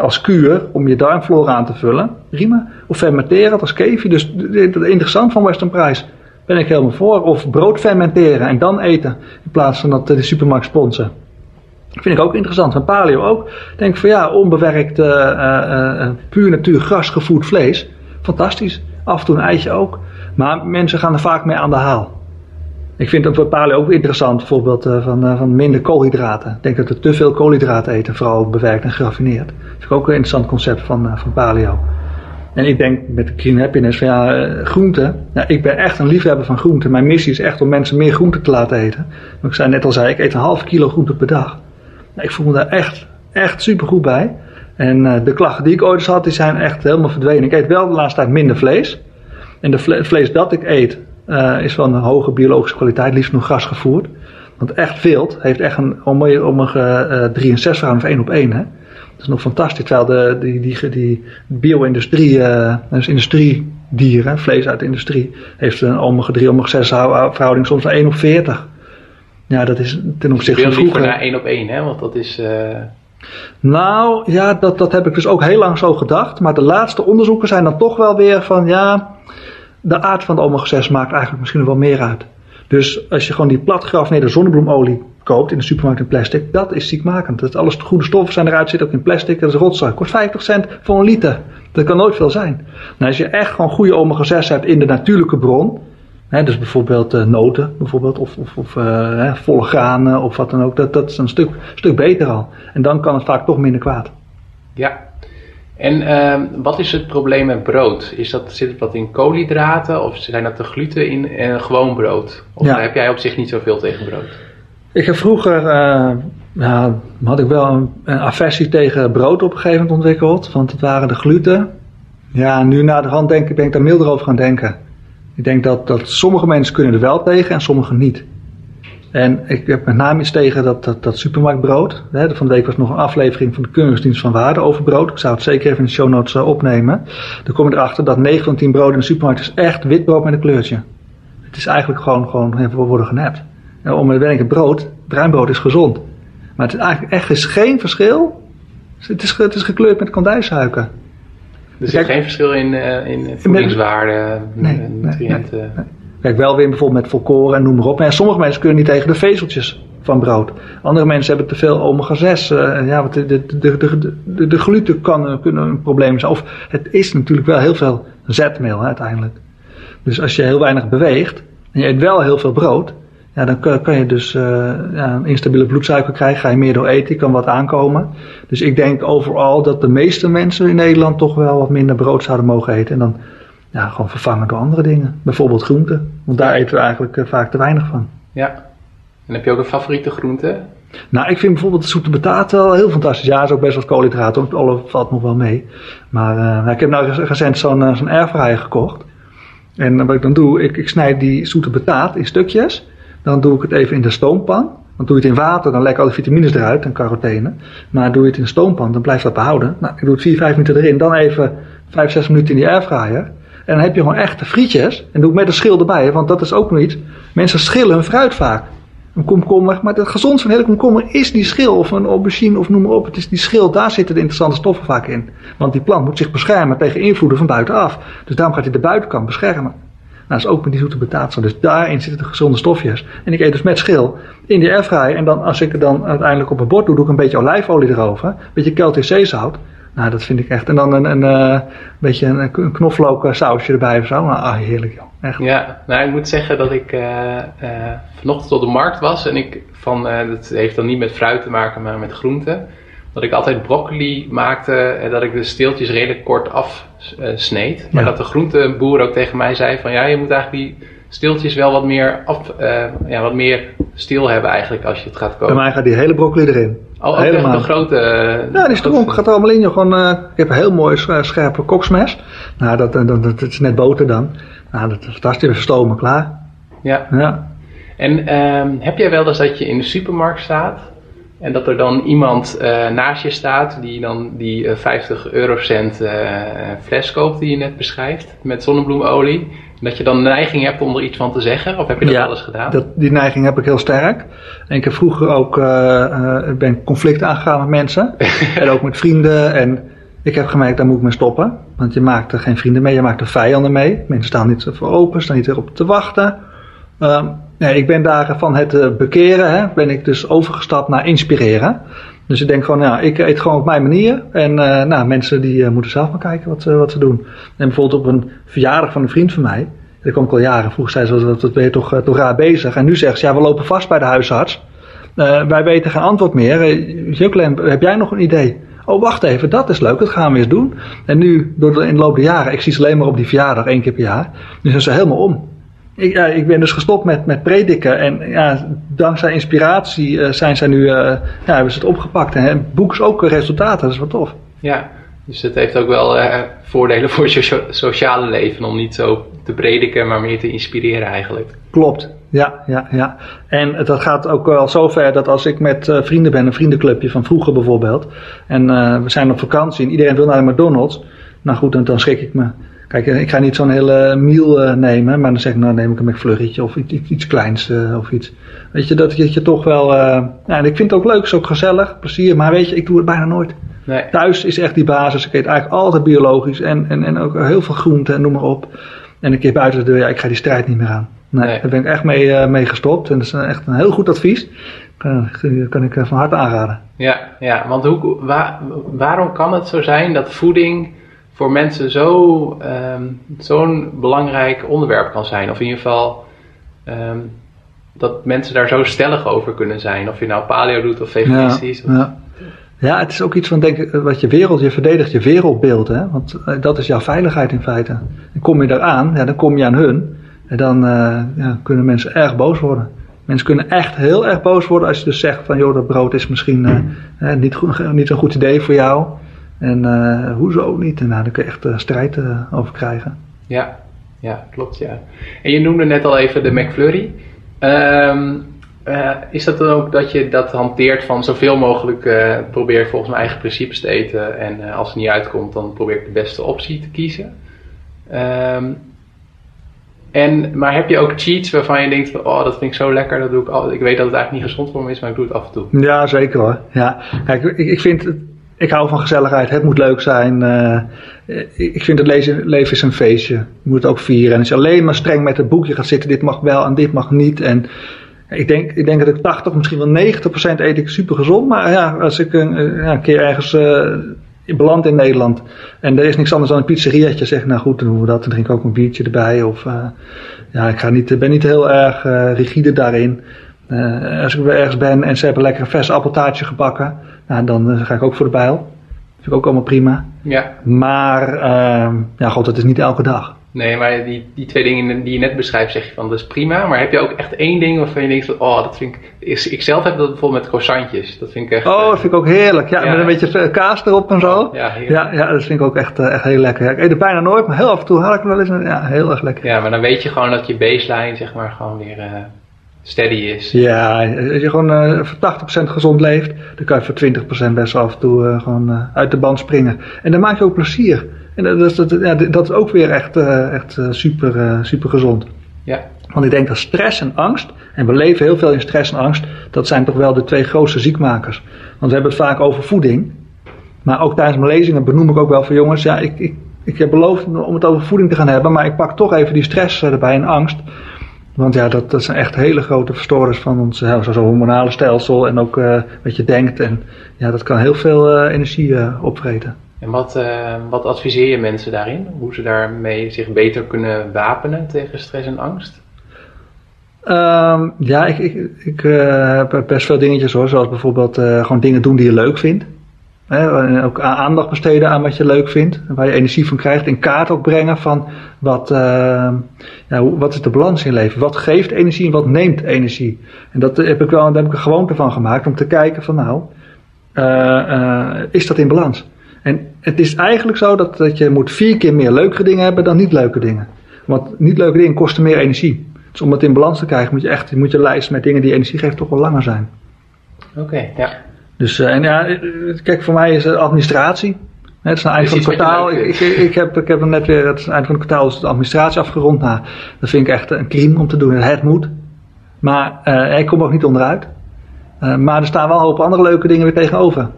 als kuur om je darmflora aan te vullen, prima. Of fermenteren als kefir, dus interessant van Western Price. Ben ik helemaal voor. Of brood fermenteren en dan eten in plaats van dat de supermarkt sponsen. Vind ik ook interessant. Van paleo ook. Denk van ja, onbewerkt, uh, uh, puur natuur grasgevoed vlees. Fantastisch. Af en toe een eitje ook. Maar mensen gaan er vaak mee aan de haal. Ik vind het paleo ook interessant. Bijvoorbeeld van, van minder koolhydraten. Ik denk dat we te veel koolhydraten eten. Vooral bewerkt en geraffineerd. Dat vind ik ook een interessant concept van, van paleo. En ik denk met de Green Happiness van ja, groenten. Ja, ik ben echt een liefhebber van groenten. Mijn missie is echt om mensen meer groenten te laten eten. Ik zei net al zei, ik eet een half kilo groente per dag. Ik voel me daar echt, echt super goed bij. En de klachten die ik ooit eens had, die zijn echt helemaal verdwenen. Ik eet wel de laatste tijd minder vlees. En de vle vlees dat ik eet, uh, is van een hoge biologische kwaliteit, liefst nog grasgevoerd. Want echt vilt heeft echt een omega uh, 3 en 6 verhouding van 1 op 1. Hè? Dat is nog fantastisch. Terwijl de, die, die, die bio-industrie, uh, dus industriedieren, vlees uit de industrie, heeft een omega 3, omega 6 verhouding soms van 1 op 40. Ja, dat is ten opzichte van vroeger. naar één op één, hè? Want dat is... Uh... Nou, ja, dat, dat heb ik dus ook heel lang zo gedacht. Maar de laatste onderzoeken zijn dan toch wel weer van, ja, de aard van de omega-6 maakt eigenlijk misschien wel meer uit. Dus als je gewoon die platgegrafeerde zonnebloemolie koopt in de supermarkt in plastic, dat is ziekmakend. Dat alles goede stoffen zijn eruit, zit ook in plastic, dat is rotzooi. Kost 50 cent voor een liter. Dat kan nooit veel zijn. Nou, als je echt gewoon goede omega-6 hebt in de natuurlijke bron, dus bijvoorbeeld uh, noten, bijvoorbeeld, of, of, of uh, volle granen of wat dan ook. Dat, dat is een stuk, stuk beter al. En dan kan het vaak toch minder kwaad. Ja. En uh, wat is het probleem met brood? Is dat, zit het wat in koolhydraten of zijn dat de gluten in gewoon brood? Of ja. heb jij op zich niet zoveel tegen brood? Ik heb vroeger, ja, had ik wel een, een, aversie tegen brood op een gegeven moment ontwikkeld. Want het waren de gluten. Ja, nu na de hand denk ik, ben ik daar milder over gaan denken. Ik denk dat, dat sommige mensen kunnen er wel tegen en sommige niet. En ik heb met name iets tegen dat, dat, dat supermarktbrood. Hè, van de week was nog een aflevering van de Keuringsdienst van Waarde over brood. Ik zou het zeker even in de show notes uh, opnemen. Dan kom je erachter dat 9 van 10 brood in de supermarkt is echt wit brood met een kleurtje. Het is eigenlijk gewoon, gewoon we worden genept. En om het brood, bruin brood is gezond. Maar het is eigenlijk echt is geen verschil. Het is, het is gekleurd met kandijsuiker. Er zit geen verschil in, uh, in voedingswaarde, nee, nutriënten? Nee, nee, Kijk, wel weer bijvoorbeeld met volkoren en noem maar op. Maar sommige mensen kunnen niet tegen de vezeltjes van brood. Andere mensen hebben te veel omega-6. Uh, ja, de, de, de, de, de, gluten kan, kunnen een probleem zijn. Of het is natuurlijk wel heel veel zetmeel uiteindelijk. Dus als je heel weinig beweegt en je eet wel heel veel brood, ja, dan kan je dus uh, ja, een instabiele bloedsuiker krijgen. Ga je meer door eten, kan wat aankomen. Dus ik denk overal dat de meeste mensen in Nederland toch wel wat minder brood zouden mogen eten. En dan ja, gewoon vervangen door andere dingen. Bijvoorbeeld groenten. Want daar eten we eigenlijk uh, vaak te weinig van. Ja. En heb je ook een favoriete groente? Nou, ik vind bijvoorbeeld de zoete bataat wel heel fantastisch. Ja, is ook best wat koolhydraten. Alle valt nog wel mee. Maar uh, ik heb nou recent zo'n zo'n airfryer gekocht. En wat ik dan doe, ik, ik snijd die zoete bataat in stukjes. Dan doe ik het even in de stoompan. Want doe je het in water, dan lekken al de vitamines eruit en carotene. Maar doe je het in de stoompan, dan blijft dat behouden. Nou, ik doe het 4, 5 minuten erin. Dan even 5, 6 minuten in die airfryer. En dan heb je gewoon echte frietjes. En doe ik met een schil erbij, want dat is ook nog iets. Mensen schillen hun fruit vaak. Een komkommer, maar het gezondste van hele komkommer is die schil. Of een aubergine, of noem maar op. Het is die schil, daar zitten de interessante stoffen vaak in. Want die plant moet zich beschermen tegen invloeden van buitenaf. Dus daarom gaat hij de buitenkant beschermen. dat is ook met die zoete betaatsen. Dus daarin zitten de gezonde stofjes. En ik eet dus met schil in die airfryer. En dan, als ik het dan uiteindelijk op een bord doe, doe ik een beetje olijfolie erover. Een beetje Celtic zeezout. Nou, dat vind ik echt. En dan een, een, een beetje een, een knoflook sausje erbij of zo. Nou, ah, heerlijk joh. Echt. Ja, nou ik moet zeggen dat ik uh, uh, vanochtend op de markt was en ik van, uh, dat heeft dan niet met fruit te maken, maar met groenten. Dat ik altijd broccoli maakte en dat ik de steeltjes redelijk kort afsneed. maar ja. dat de groenteboer ook tegen mij zei van ja, je moet eigenlijk die steeltjes wel wat meer, af, ja, wat meer stil hebben eigenlijk als je het gaat koken. Bij mij gaat die hele broccoli erin. Oh, ook Helemaal. de grote... ja, die stronk gaat er allemaal in. Je gewoon, ik heb een heel mooi scherpe koksmes. Nou, dat, dat, dat, is net boter dan. Nou, dat is fantastisch. Stomen klaar. Ja. ja. En um, heb jij wel eens dat je in de supermarkt staat en dat er dan iemand uh, naast je staat die dan die uh, 50 eurocent uh, fles koopt die je net beschrijft met zonnebloemolie? Dat je dan neiging hebt om er iets van te zeggen? Of heb je dat ja, eens gedaan? Dat, die neiging heb ik heel sterk. En ik heb vroeger ook ben conflict aangegaan met mensen. en ook met vrienden. En ik heb gemerkt, daar moet ik mee stoppen. Want je maakt er geen vrienden mee, je maakt er vijanden mee. Mensen staan niet voor open, staan niet erop te wachten. Uh, nee, ik ben daar van het bekeren, hè, ben ik dus overgestapt naar inspireren. Dus ik denk gewoon, ja, ik eet gewoon op mijn manier. En uh, nou, mensen die uh, moeten zelf maar kijken wat, wat ze doen. En bijvoorbeeld op een verjaardag van een vriend van mij. Dat kwam ik al jaren. Vroeger zei ze, wat, wat ben je toch, toch raar bezig. En nu zegt ze, ja, we lopen vast bij de huisarts. wij weten geen antwoord meer. Juklen, heb jij nog een idee? Oh, wacht even, dat is leuk, dat gaan we eens doen. En nu, door de, in de loop der jaren, ik zie ze alleen maar op die verjaardag één keer per jaar. Nu zijn ze helemaal om. Ik, ja, ik ben dus gestopt met, met prediken en ja, dankzij inspiratie uh, zijn zij nu, uh, ja, hebben ze het opgepakt. En het boek ook resultaten, dat is wat tof. Ja, dus het heeft ook wel uh, voordelen voor je sociale leven om niet zo te prediken, maar meer te inspireren eigenlijk. Klopt, ja, ja, ja. En dat gaat ook wel zover dat als ik met uh, vrienden ben, een vriendenclubje van vroeger bijvoorbeeld, en uh, we zijn op vakantie en iedereen wil naar de McDonald's, nou goed, dan, dan schrik ik me. Kijk, ik ga niet zo'n hele meal uh, nemen, maar dan zeg ik, nou neem ik een McFlurrytje of iets, iets, iets kleins of iets. Weet je, dat je, je toch wel, ja, en ik vind het ook leuk, is ook gezellig, plezier, maar weet je, ik doe het bijna nooit. Nee. Thuis is echt die basis, ik eet eigenlijk altijd biologisch en, en, en ook heel veel groenten en noem maar op. En een keer buiten de deur, ja, ik ga die strijd niet meer aan. Nee, nee. daar ben ik echt mee, uh, mee gestopt. En dat is echt een heel goed advies. Dat kan ik van harte aanraden. Ja, ja want hoe, waar, waarom kan het zo zijn dat voeding voor mensen um, zo'n belangrijk onderwerp kan zijn? Of in ieder geval um, dat mensen daar zo stellig over kunnen zijn. Of je nou paleo doet of veganistisch. Ja, ja. ja het is ook iets van denken, wat je wereld, je verdedigt je wereldbeeld. Hè? Want dat is jouw veiligheid in feite. En kom je eraan, ja, dan kom je aan hun. En dan uh, ja, kunnen mensen erg boos worden. Mensen kunnen echt heel erg boos worden als je dus zegt van joh, dat brood is misschien niet, goed, niet een goed idee voor jou. En uh, hoezo niet? En nou, daar kun je echt strijd over krijgen. Ja, ja, klopt ja. En je noemde net al even de McFlurry. Um, is dat dan ook dat je dat hanteert van zoveel mogelijk probeer volgens mijn eigen principes te eten en als het niet uitkomt dan probeer ik de beste optie te kiezen? Um, en, maar heb je ook cheats waarvan je denkt van, oh, dat vind ik zo lekker, dat doe ik al. Ik weet dat het eigenlijk niet gezond voor me is, maar ik doe het af en toe. Ja, zeker hoor. Ja. Kijk, ik, ik vind, ik hou van gezelligheid, het moet leuk zijn. Uh, ik vind het lezen, leven is een feestje. Je moet het ook vieren. En als je alleen maar streng met het boekje gaat zitten, dit mag wel en dit mag niet. En ik denk, ik denk dat ik 80, misschien wel 90% eet ik super gezond. Maar ja, als ik een, ja, een keer ergens uh, beland in Nederland. En er is niks anders dan een pizzeriaatje. Zeg, nou goed, dan doen we dat. Dan drink ik ook een biertje erbij. Of ja, ik ga niet, ben niet heel erg rigide daarin. Uh, als ik weer ergens ben en ze hebben lekker een vers appeltaartje gebakken. Nou, dan ga ik ook voor de bijl. Dat vind ik ook allemaal prima. Ja. Maar ja, god, dat is niet elke dag. Nee, maar die, die twee dingen die je net beschrijft, zeg je van dat is prima. Maar heb je ook echt één ding waarvan je denkt van, oh, dat vind ik. Is, ik zelf heb dat bijvoorbeeld met croissantjes. Dat vind ik echt. Oh, dat vind ik ook heerlijk. Ja, ja met een beetje kaas erop en zo. Ja, ja, ja, dat vind ik ook echt, echt heel lekker. Ik eet het bijna nooit, maar heel af en toe haal ik wel eens. Een, ja, heel erg lekker. Ja, maar dan weet je gewoon dat je baseline, zeg maar, gewoon weer. Steady is. Ja, als je gewoon uh, voor 80% gezond leeft, dan kan je voor 20% best af en toe uh, gewoon uh, uit de band springen. En dan maak je ook plezier. En dat, is, dat, ja, dat is ook weer echt, echt super, super gezond. Ja. Want ik denk dat stress en angst, en we leven heel veel in stress en angst, dat zijn toch wel de twee grootste ziekmakers. Want we hebben het vaak over voeding. Maar ook tijdens mijn lezingen benoem ik ook wel voor jongens, ja, ik, ik, ik heb beloofd om het over voeding te gaan hebben, maar ik pak toch even die stress erbij en angst. Want ja, dat, dat zijn echt hele grote verstoorders van ons ja, zo hormonale stelsel en ook uh, wat je denkt. En ja, dat kan heel veel uh, energie uh, opvreten. En wat, wat adviseer je mensen daarin? Hoe ze daarmee zich beter kunnen wapenen tegen stress en angst? Um, ja, ik, ik, ik heb best veel dingetjes hoor. Zoals bijvoorbeeld gewoon dingen doen die je leuk vindt. Hè, ook aandacht besteden aan wat je leuk vindt, waar je energie van krijgt. In kaart ook brengen van wat, uh, ja, wat is de balans in leven? Wat geeft energie en wat neemt energie? En dat heb ik wel, daar heb ik een gewoonte van gemaakt om te kijken van nou, uh, uh, is dat in balans? En het is eigenlijk zo dat, dat je moet vier keer meer leuke dingen hebben dan niet leuke dingen. Want niet leuke dingen kosten meer energie. Dus om het in balans te krijgen moet je echt moet je lijst met dingen die energie geven toch wel langer zijn. Oké, ja. Dus uh, en ja, kijk, voor mij is het administratie. Het is een eind van het kwartaal. Ik, ik, ik, heb, ik heb net weer het eind van het kwartaal is de administratie afgerond. Nou, dat vind ik echt een crime om te doen. Het moet. Maar uh, ik kom ook niet onderuit. Uh, maar er staan wel een hoop andere leuke dingen weer tegenover.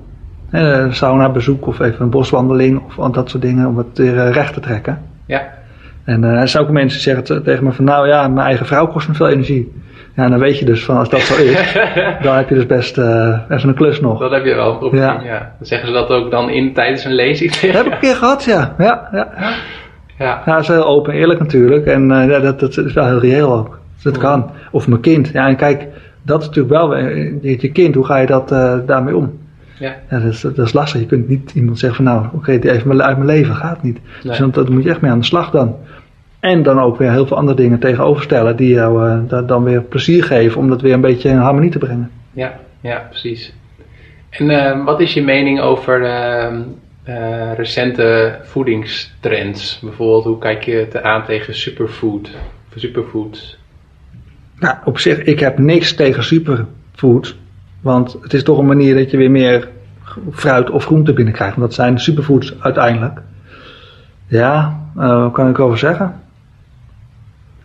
Uh, sauna bezoek of even een boswandeling of dat soort dingen om het weer recht te trekken. Ja. En er zijn ook mensen die zeggen tegen me van nou ja, mijn eigen vrouw kost me veel energie. Ja, dan weet je dus van als dat zo is, dan heb je dus best uh, even een klus nog. Dat heb je wel probleem, ja. ja. Dan zeggen ze dat ook dan in tijdens een lezing? Dat heb ik een keer gehad, ja. Ja, ja. ja. ja. dat is heel open en eerlijk natuurlijk. En uh, ja, dat, dat is wel heel reëel ook. Dus dat kan. Of mijn kind. Ja, en kijk, dat is natuurlijk wel, je kind, hoe ga je dat uh, daarmee om? Ja. ja dat, is, dat is lastig. Je kunt niet iemand zeggen van nou, oké, okay, even uit mijn leven. Gaat niet. Nee. Dus dat moet je echt mee aan de slag dan. En dan ook weer heel veel andere dingen tegenoverstellen die jou uh, dan weer plezier geven om dat weer een beetje in harmonie te brengen. Ja, ja precies. En uh, wat is je mening over uh, recente voedingstrends? Bijvoorbeeld, hoe kijk je het aan tegen superfood, superfoods? Nou, op zich, ik heb niks tegen superfood. Want het is toch een manier dat je weer meer fruit of groente binnenkrijgt. Want dat zijn superfoods uiteindelijk. Ja, wat kan ik over zeggen?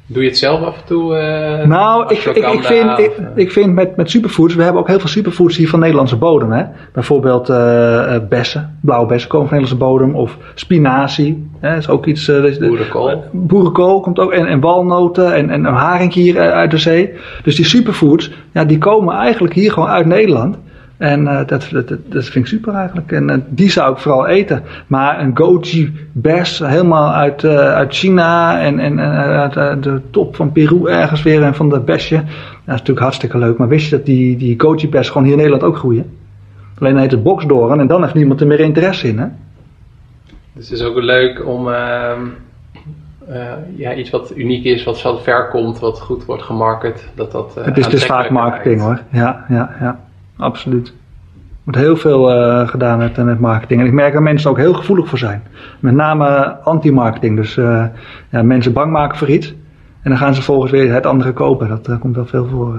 Doe je het zelf af en toe? Uh, nou, ik, ik, ik, vind, ik, ik, vind met, met superfoods, we hebben ook heel veel superfoods hier van Nederlandse bodem. Hè? Bijvoorbeeld uh, bessen, blauwe bessen komen van Nederlandse bodem. Of spinazie, hè? dat is ook iets. Uh, boerenkool. boerenkool komt ook, en, en walnoten en, en een haring hier uit de zee. Dus die superfoods, ja, die komen eigenlijk hier gewoon uit Nederland. En uh, dat, dat, dat vind ik super eigenlijk. En uh, die zou ik vooral eten. Maar een goji bes helemaal uit, uh, uit China en, en uit de top van Peru ergens weer en van de besje. Dat is natuurlijk hartstikke leuk. Maar wist je dat die, die goji bes gewoon hier in Nederland ook groeien? Alleen dan heet het boksdoren en dan heeft niemand er meer interesse in. Hè? Dus het is ook leuk om ehm, ja, iets wat uniek is, wat zo ver komt, wat goed wordt gemarket. Dat dat, het is dus vaak marketing hoor. Ja, ja, ja absoluut. Er wordt heel veel uh, gedaan met, met marketing. En ik merk dat mensen ook heel gevoelig voor zijn. Met name anti-marketing. Dus uh, ja, mensen bang maken voor iets. En dan gaan ze volgens weer het andere kopen. Dat uh, komt wel veel voor.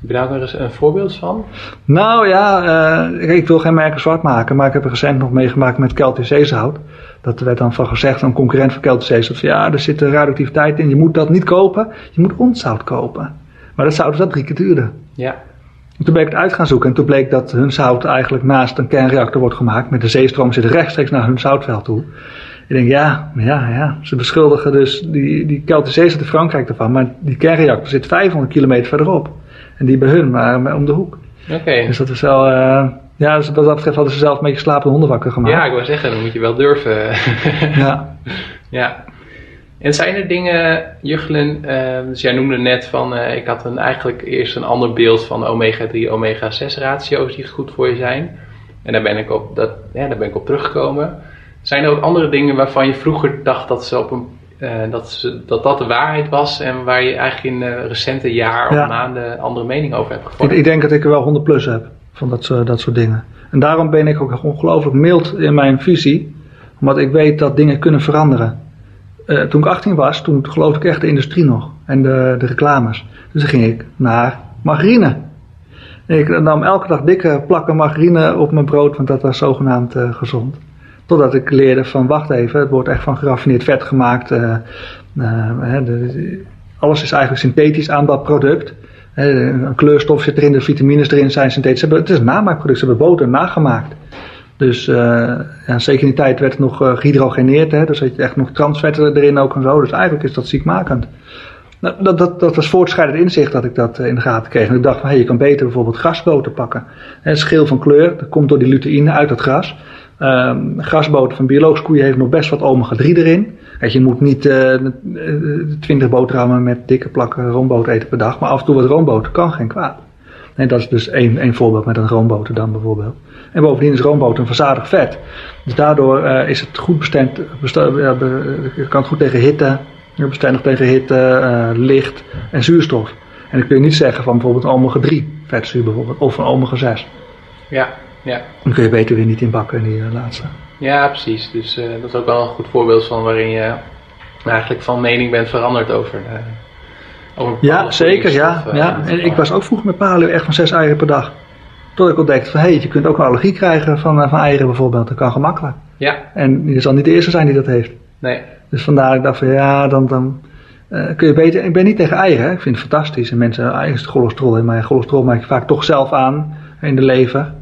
Heb je daar nog eens een voorbeeld van? Nou ja, ik wil geen merken zwart maken. Maar ik heb er recent nog meegemaakt met Celtic zeezout. Dat werd dan van gezegd, een concurrent van Celtic zeezout. Ja, er zit radioactiviteit in. Je moet dat niet kopen. Je moet ons zout kopen. Maar dat zout is dat drie keer duurder. Ja. Toen ben ik het uit gaan zoeken en toen bleek dat hun zout eigenlijk naast een kernreactor wordt gemaakt. Met de zeestroom zit rechtstreeks naar hun zoutveld toe. Ik denk, ja, ja, ja. Ze beschuldigen dus die, die Keltische Zee zit in Frankrijk ervan, maar die kernreactor zit 500 kilometer verderop. En die bij hun maar om de hoek. Oké. Dus dat is wel, uh, ja, dus wat dat betreft hadden ze zelf een beetje slapende honden wakker gemaakt. Ja, ik wil zeggen, dan moet je wel durven. ja. Ja. En zijn er dingen, Juggelen, uh, dus jij noemde net van, uh, ik had een, eigenlijk eerst een ander beeld van omega-3, omega-6 ratio's die goed voor je zijn. En daar ben ik op, dat, ja, daar ben ik op teruggekomen. Zijn er ook andere dingen waarvan je vroeger dacht dat, ze op een, uh, dat, ze, dat dat de waarheid was en waar je eigenlijk in recente jaar of maanden andere mening over hebt gevormd? Ik, ik, denk dat ik er wel 100 plus heb van dat, dat soort dingen. En daarom ben ik ook ongelooflijk mild in mijn visie, omdat ik weet dat dingen kunnen veranderen. Uh, toen ik 18 was, toen geloofde ik echt de industrie nog en de, de reclames. Dus dan ging ik naar margarine. Ik nam elke dag dikke plakken margarine op mijn brood, want dat was zogenaamd uh, gezond. Totdat ik leerde van, wacht even, het wordt echt van geraffineerd vet gemaakt. De, alles is eigenlijk synthetisch aan dat product. een kleurstof zit erin, de vitamines erin zijn synthetisch. Het is een namaakproduct, ze hebben boter nagemaakt. Dus uh, zeker in die tijd werd het nog uh, gehydrogeneerd. Hè, dus had je echt nog transvetten erin ook en zo. Dus eigenlijk is dat ziekmakend. Nou, dat, dat, dat was voortschrijdend inzicht dat ik dat in de gaten kreeg. En ik dacht van, hey, je kan beter bijvoorbeeld grasboter pakken. Het schil van kleur, dat komt door die luteïne uit het gras. Um, grasboter van biologische koeien heeft nog best wat omega-3 erin. je moet niet uh, 20 boterhammen met dikke plakken roomboter eten per dag. Maar af en toe wat roomboter kan geen kwaad. En dat is dus één, één voorbeeld met een roomboter dan bijvoorbeeld. En bovendien is roomboter een verzadigd vet. Dus daardoor uh, is het goed bestemd, ja, kan het goed tegen hitte, bestendig tegen hitte, uh, licht en zuurstof. En dan kun je niet zeggen van bijvoorbeeld omega 3 vetzuur bijvoorbeeld, of een omega 6. Ja, ja. Dan kun je beter weer niet in bakken, die uh, laatste. Ja, precies. Dus dat is ook wel een goed voorbeeld van waarin je eigenlijk van mening bent veranderd over ja, zeker. Ja, ja. En ik was ook vroeger met paleo echt van zes eieren per dag. Tot ik ontdekte van, hé, hey, je kunt ook een allergie krijgen van, eh, van eieren bijvoorbeeld. Dat kan gemakkelijk. Ja. En je zal niet de eerste zijn die dat heeft. Nee. Dus vandaar ik dacht van, ja, dan, dan uh, kun je beter... Ik ben niet tegen eieren, ik vind het fantastisch. En mensen, eigen is het cholesterol in, maar cholesterol maak je vaak toch zelf aan in de lever.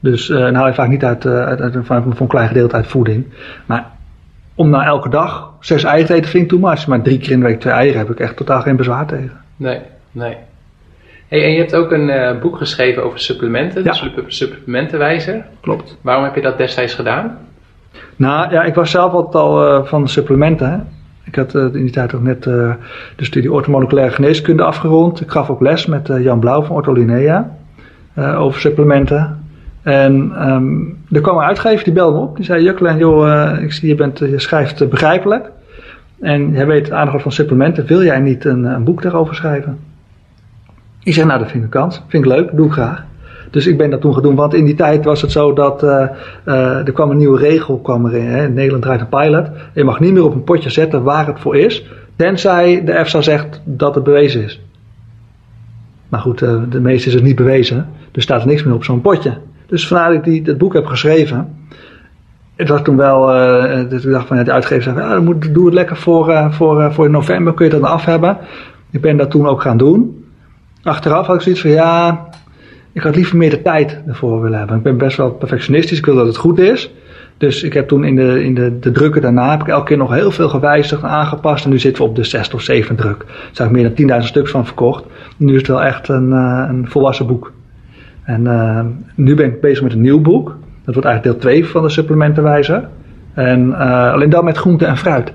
Dus uh, dan haal je vaak niet uit, uh, uit, uit, van, van een klein gedeelte uit voeding. Maar om na elke dag zes eieren te eten vind ik too much. Maar drie keer in de week twee eieren heb ik echt totaal geen bezwaar tegen. Nee, nee. Hey, en je hebt ook een uh, boek geschreven over supplementen, ja. de supplementenwijzer. Klopt. Waarom heb je dat destijds gedaan? Nou ja, ik was zelf altijd al uh, van supplementen. Hè. Ik had uh, in die tijd ook net de studie orthomoleculaire geneeskunde afgerond. Ik gaf ook les met Jan Blauw van Ortholinea over supplementen. En um, er kwam een uitgever, die belde me op. Die zei, Juklen, joh, uh, ik zie je, bent, je schrijft uh, begrijpelijk. En jij weet aardig wat van supplementen. Wil jij niet een, een, boek daarover schrijven? Ik zeg, nou, dat vind ik een kans. Vind ik leuk, doe ik graag. Dus ik ben dat toen gedaan, want in die tijd was het zo dat er kwam een nieuwe regel kwam erin. Hè. Nederland draait een pilot. Je mag niet meer op een potje zetten waar het voor is, tenzij de EFSA zegt dat het bewezen is. Maar goed, de meeste is het niet bewezen, dus staat er niks meer op zo'n potje. Dus vandaar dat ik die, dat boek heb geschreven. Het was toen wel, uh, dat ik dacht van ja, de uitgever zei, ja, moet, doe het lekker voor, uh, voor, voor november, kun je dat dan af hebben. Ik ben dat toen ook gaan doen. Achteraf had ik zoiets van ja, ik had liever meer de tijd ervoor willen hebben. Ik ben best wel perfectionistisch, ik wil dat het goed is. Dus ik heb toen in de, in de, de drukken daarna heb ik elke keer nog heel veel gewijzigd en aangepast. En nu zitten we op de zesde of zevende druk. Daar zijn meer dan 10.000 stuks van verkocht. Nu is het wel echt een, een volwassen boek. En uh, nu ben ik bezig met een nieuw boek. Dat wordt eigenlijk deel 2 van de supplementenwijzer. En uh, alleen dan met groente en fruit.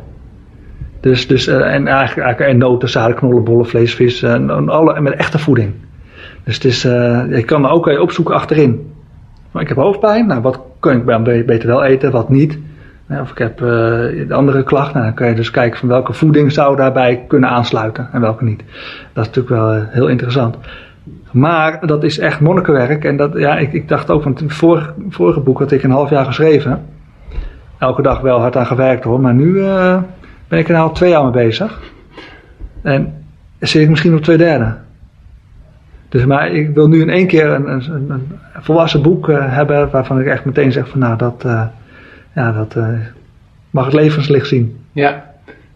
Dus, dus uh, en eigenlijk, en noten, zaden, knollen, bollen, vlees, vis. En, en, alle, met echte voeding. Dus het is, je kan er ook opzoeken achterin. Maar ik heb hoofdpijn. Nou, wat kan ik beter wel eten, wat niet. Of ik heb uh, andere klachten. Nou, dan kan je dus kijken van welke voeding zou daarbij kunnen aansluiten en welke niet. Dat is natuurlijk wel heel interessant. Maar dat is echt monnikenwerk. En dat, ja, ik, ik dacht ook, van het vorige, vorige boek had ik een half jaar geschreven. Elke dag wel hard aan gewerkt hoor. Maar nu uh, ben ik er al twee jaar mee bezig. En zit ik misschien op twee derde. Dus maar ik wil nu in één keer een, een, een volwassen boek uh, hebben waarvan ik echt meteen zeg van nou dat, uh, ja, dat mag het levenslicht zien. Ja,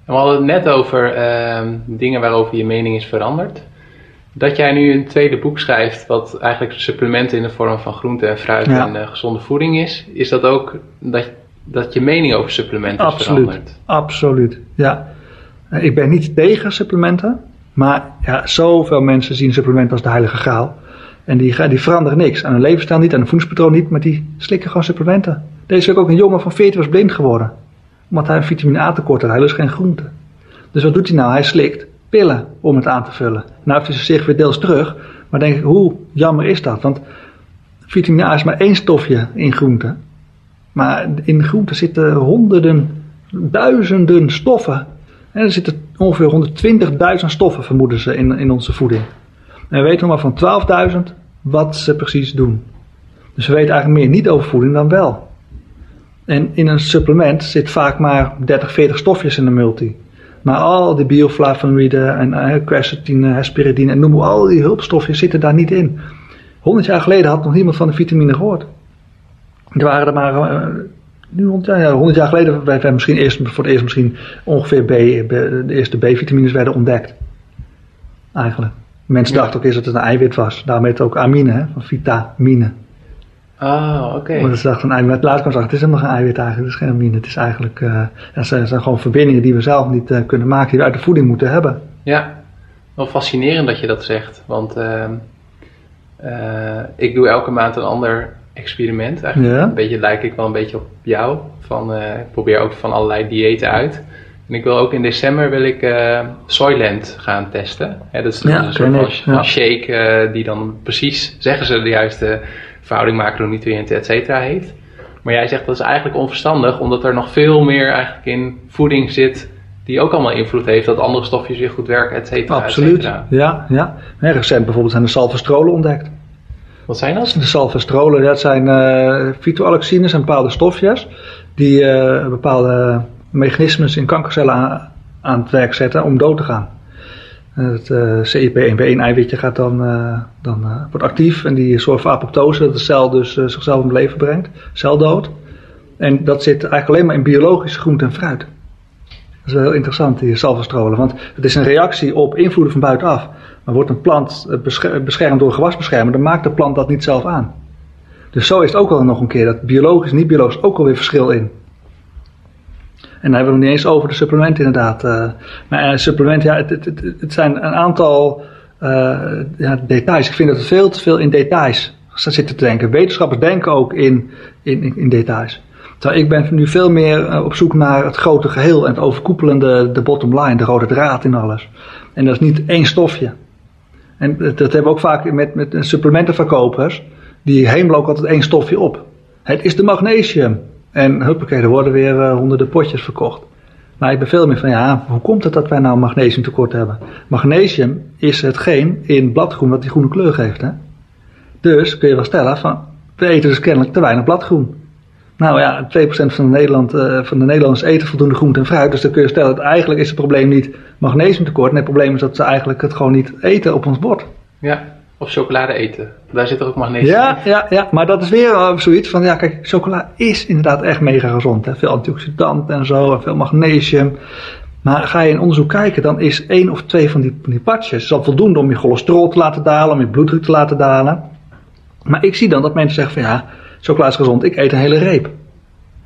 we hadden het net over ehm, dingen waarover je mening is veranderd. Dat jij nu een tweede boek schrijft, wat eigenlijk supplementen in de vorm van groente en fruit en uh, gezonde voeding is, is dat ook dat, dat je mening over supplementen absoluut, is veranderd? Absoluut, ja. Eh, ik ben niet tegen supplementen, maar ja, zoveel mensen zien supplementen als de heilige graal. En die, die veranderen niks. Aan hun levensstijl niet, aan hun voedingspatroon niet, maar die slikken gewoon supplementen. Deze week ook een jongen van 14 was blind geworden. Omdat hij een vitamine A tekort had. Hij lust geen groente. Dus wat doet hij nou? Hij slikt pillen om het aan te vullen. Nou heeft hij zich weer deels terug. Maar denk ik, hoe jammer is dat? Want vitamine A is maar één stofje in groente. Maar in groente zitten honderden, duizenden stoffen. En er zitten ongeveer 120.000 stoffen, vermoeden ze, in, in onze voeding. En we weten nog maar van 12.000 wat ze precies doen. Dus we weten eigenlijk meer niet over voeding dan wel. En in een supplement zit vaak maar 30, 40 stofjes in de multi. Maar al die bioflavonoïden en uh, quercetine, hesperidine en noem maar al die hulpstoffen zitten daar niet in. 100 jaar geleden had nog niemand van de vitamine gehoord. Er waren er maar, uh, nu 100 jaar, ja, 100 jaar geleden werden misschien eerst, voor het eerst misschien ongeveer B, de eerste B-vitamines werden ontdekt. Eigenlijk. Mensen dachten ook eerst dat het een eiwit was. Daarmee het ook amine, hè, van vitamine. Oh, oké. Want ze dachten van eiwit, later kwam ze het is helemaal geen eiwit eigenlijk, het is geen amine. Het is eigenlijk, uh, ja, zijn, zijn gewoon verbindingen die we zelf niet uh, kunnen maken, die we uit de voeding moeten hebben. Ja, wel fascinerend dat je dat zegt. Want uh, ik doe elke maand een ander experiment. Eigenlijk ja. een beetje lijk ik wel een beetje op jou. Van, ik probeer ook van allerlei diëten uit. En ik wil ook in december wil ik uh, Soylent gaan testen. dat is ja, een soort van ja. shake uh, die dan precies, zeggen ze, de juiste verhouding macronutriënten, et cetera, heeft. Maar jij zegt dat is eigenlijk onverstandig, omdat er nog veel meer eigenlijk in voeding zit die ook allemaal invloed heeft, dat andere stofjes weer goed werken, et cetera. Absoluut, ja. ja. En recent bijvoorbeeld zijn de salvestrolen ontdekt. Wat zijn dat? De salvestrolen, dat zijn uh, fytoalexines en bepaalde stofjes die uh, bepaalde mechanismes in kankercellen aan, aan, het werk zetten om dood te gaan. Het uh, CIP1B1-eiwitje gaat dan, uh, dan uh, wordt actief en die zorgt voor apoptose, dat de cel dus zichzelf het leven brengt, celdood. En dat zit eigenlijk alleen maar in biologische groente en fruit. Dat is wel heel interessant, die salvestrolen, want het is een reactie op invloeden van buitenaf. Maar wordt een plant beschermd door gewasbeschermer, dan maakt de plant dat niet zelf aan. Dus zo is het ook al nog een keer, dat biologisch en niet biologisch ook alweer verschil in. En dan hebben we het niet eens over de supplementen inderdaad. Uh, maar uh, supplementen, ja, het, het, het, zijn een aantal uh, ja, details. Ik vind dat het veel te veel in details zitten te denken. Wetenschappers denken ook in, in, in details. Terwijl ik ben nu veel meer op zoek naar het grote geheel en het overkoepelende, de bottom line, de rode draad in alles. En dat is niet één stofje. En dat, hebben we ook vaak met, met supplementenverkopers. Die hemelen ook altijd één stofje op. Het is de magnesium. En huppakee, er worden weer uh, honderden potjes verkocht. Maar ik ben veel meer van, ja, hoe komt het dat wij nou magnesiumtekort hebben? Magnesium is hetgeen in bladgroen wat die groene kleur geeft. Hè? Dus kun je wel stellen van, we eten dus kennelijk te weinig bladgroen. Nou ja, 2% van de, Nederland, uh, van de Nederlanders eten voldoende groente en fruit. Dus dan kun je stellen dat eigenlijk is het probleem niet magnesiumtekort. Nee, het probleem is dat ze eigenlijk het gewoon niet eten op ons bord. Ja, of chocolade eten. Daar zit er ook magnesium ja, in. Ja, ja, maar dat is weer uh, zoiets van, ja kijk, chocola is inderdaad echt mega gezond. Hè? Veel antioxidanten en zo, en veel magnesium. Maar ga je in onderzoek kijken, dan is één of twee van die, van die patjes al voldoende om je cholesterol te laten dalen, om je bloeddruk te laten dalen. Maar ik zie dan dat mensen zeggen van ja, chocola is gezond, ik eet een hele reep.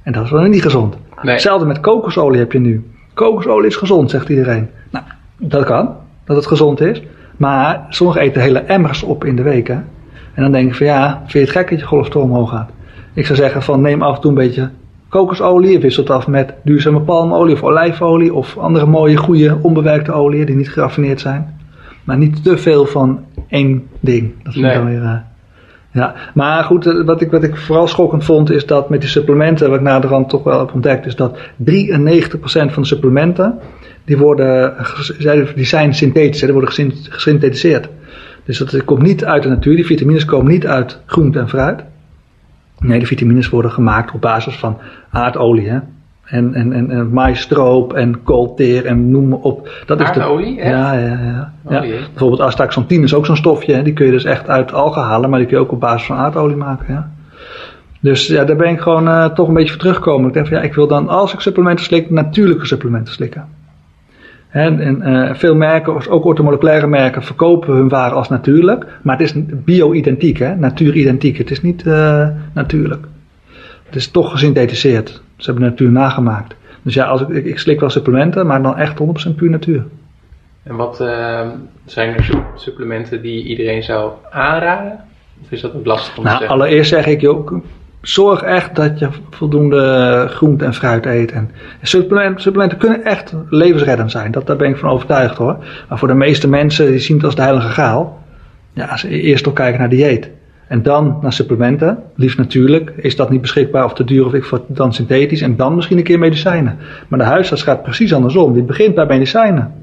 En dat is wel niet gezond. Nee. Hetzelfde met kokosolie heb je nu. Kokosolie is gezond, zegt iedereen. Nou, dat kan, dat het gezond is. Maar sommigen eten hele emmers op in de week. Hè? En dan denk ik van ja, vind je het gek dat je cholesterol omhoog gaat? Ik zou zeggen van neem af en toe een beetje kokosolie. Wisselt het af met duurzame palmolie of olijfolie. Of andere mooie, goede, onbewerkte oliën die niet geraffineerd zijn. Maar niet te veel van één ding. Dat vind ik dan weer... Uh, ja, maar goed, eh, wat ik, wat ik vooral schokkend vond is dat met die supplementen, wat ik naderhand toch wel heb ontdekt, is dat 93% van de supplementen die, worden, die zijn synthetisch, die worden gesynthetiseerd. Dus dat komt niet uit de natuur, die vitamines komen niet uit groente en fruit. Nee, de vitamines worden gemaakt op basis van aardolie. Hè? En, en, en, en maïsstroop en koolteer en noem maar op. Dat aardolie? Is de, ja, ja, ja. Oh, ja. Bijvoorbeeld astaxanthin is ook zo'n stofje. Hè? Die kun je dus echt uit algen halen, maar die kun je ook op basis van aardolie maken. Ja? Dus ja, daar ben ik gewoon uh, toch een beetje voor teruggekomen. Ik denk van ja, ik wil dan als ik supplementen slik, natuurlijke supplementen slikken. En, en uh, veel merken, ook ortomoleculaire merken, verkopen hun waren als natuurlijk. Maar het is bio-identiek, natuuridentiek. Het is niet uh, natuurlijk. Het is toch gesynthetiseerd. Ze hebben de natuur nagemaakt. Dus ja, als ik, ik, ik slik wel supplementen, maar dan echt 100% puur natuur. En wat uh, zijn er supplementen die iedereen zou aanraden? Of is dat ook lastig om nou, te zeggen? Allereerst zeg ik, joh, zorg echt dat je voldoende groente en fruit eet. En supplementen, supplementen kunnen echt levensreddend zijn. Dat, daar ben ik van overtuigd hoor. Maar voor de meeste mensen die zien het als de heilige gaal. Ja, ze eerst toch kijken naar dieet. En dan naar supplementen. Liefst natuurlijk. Is dat niet beschikbaar of te duur of ik voor dan synthetisch. En dan misschien een keer medicijnen. Maar de huisarts gaat precies andersom. Die begint bij medicijnen.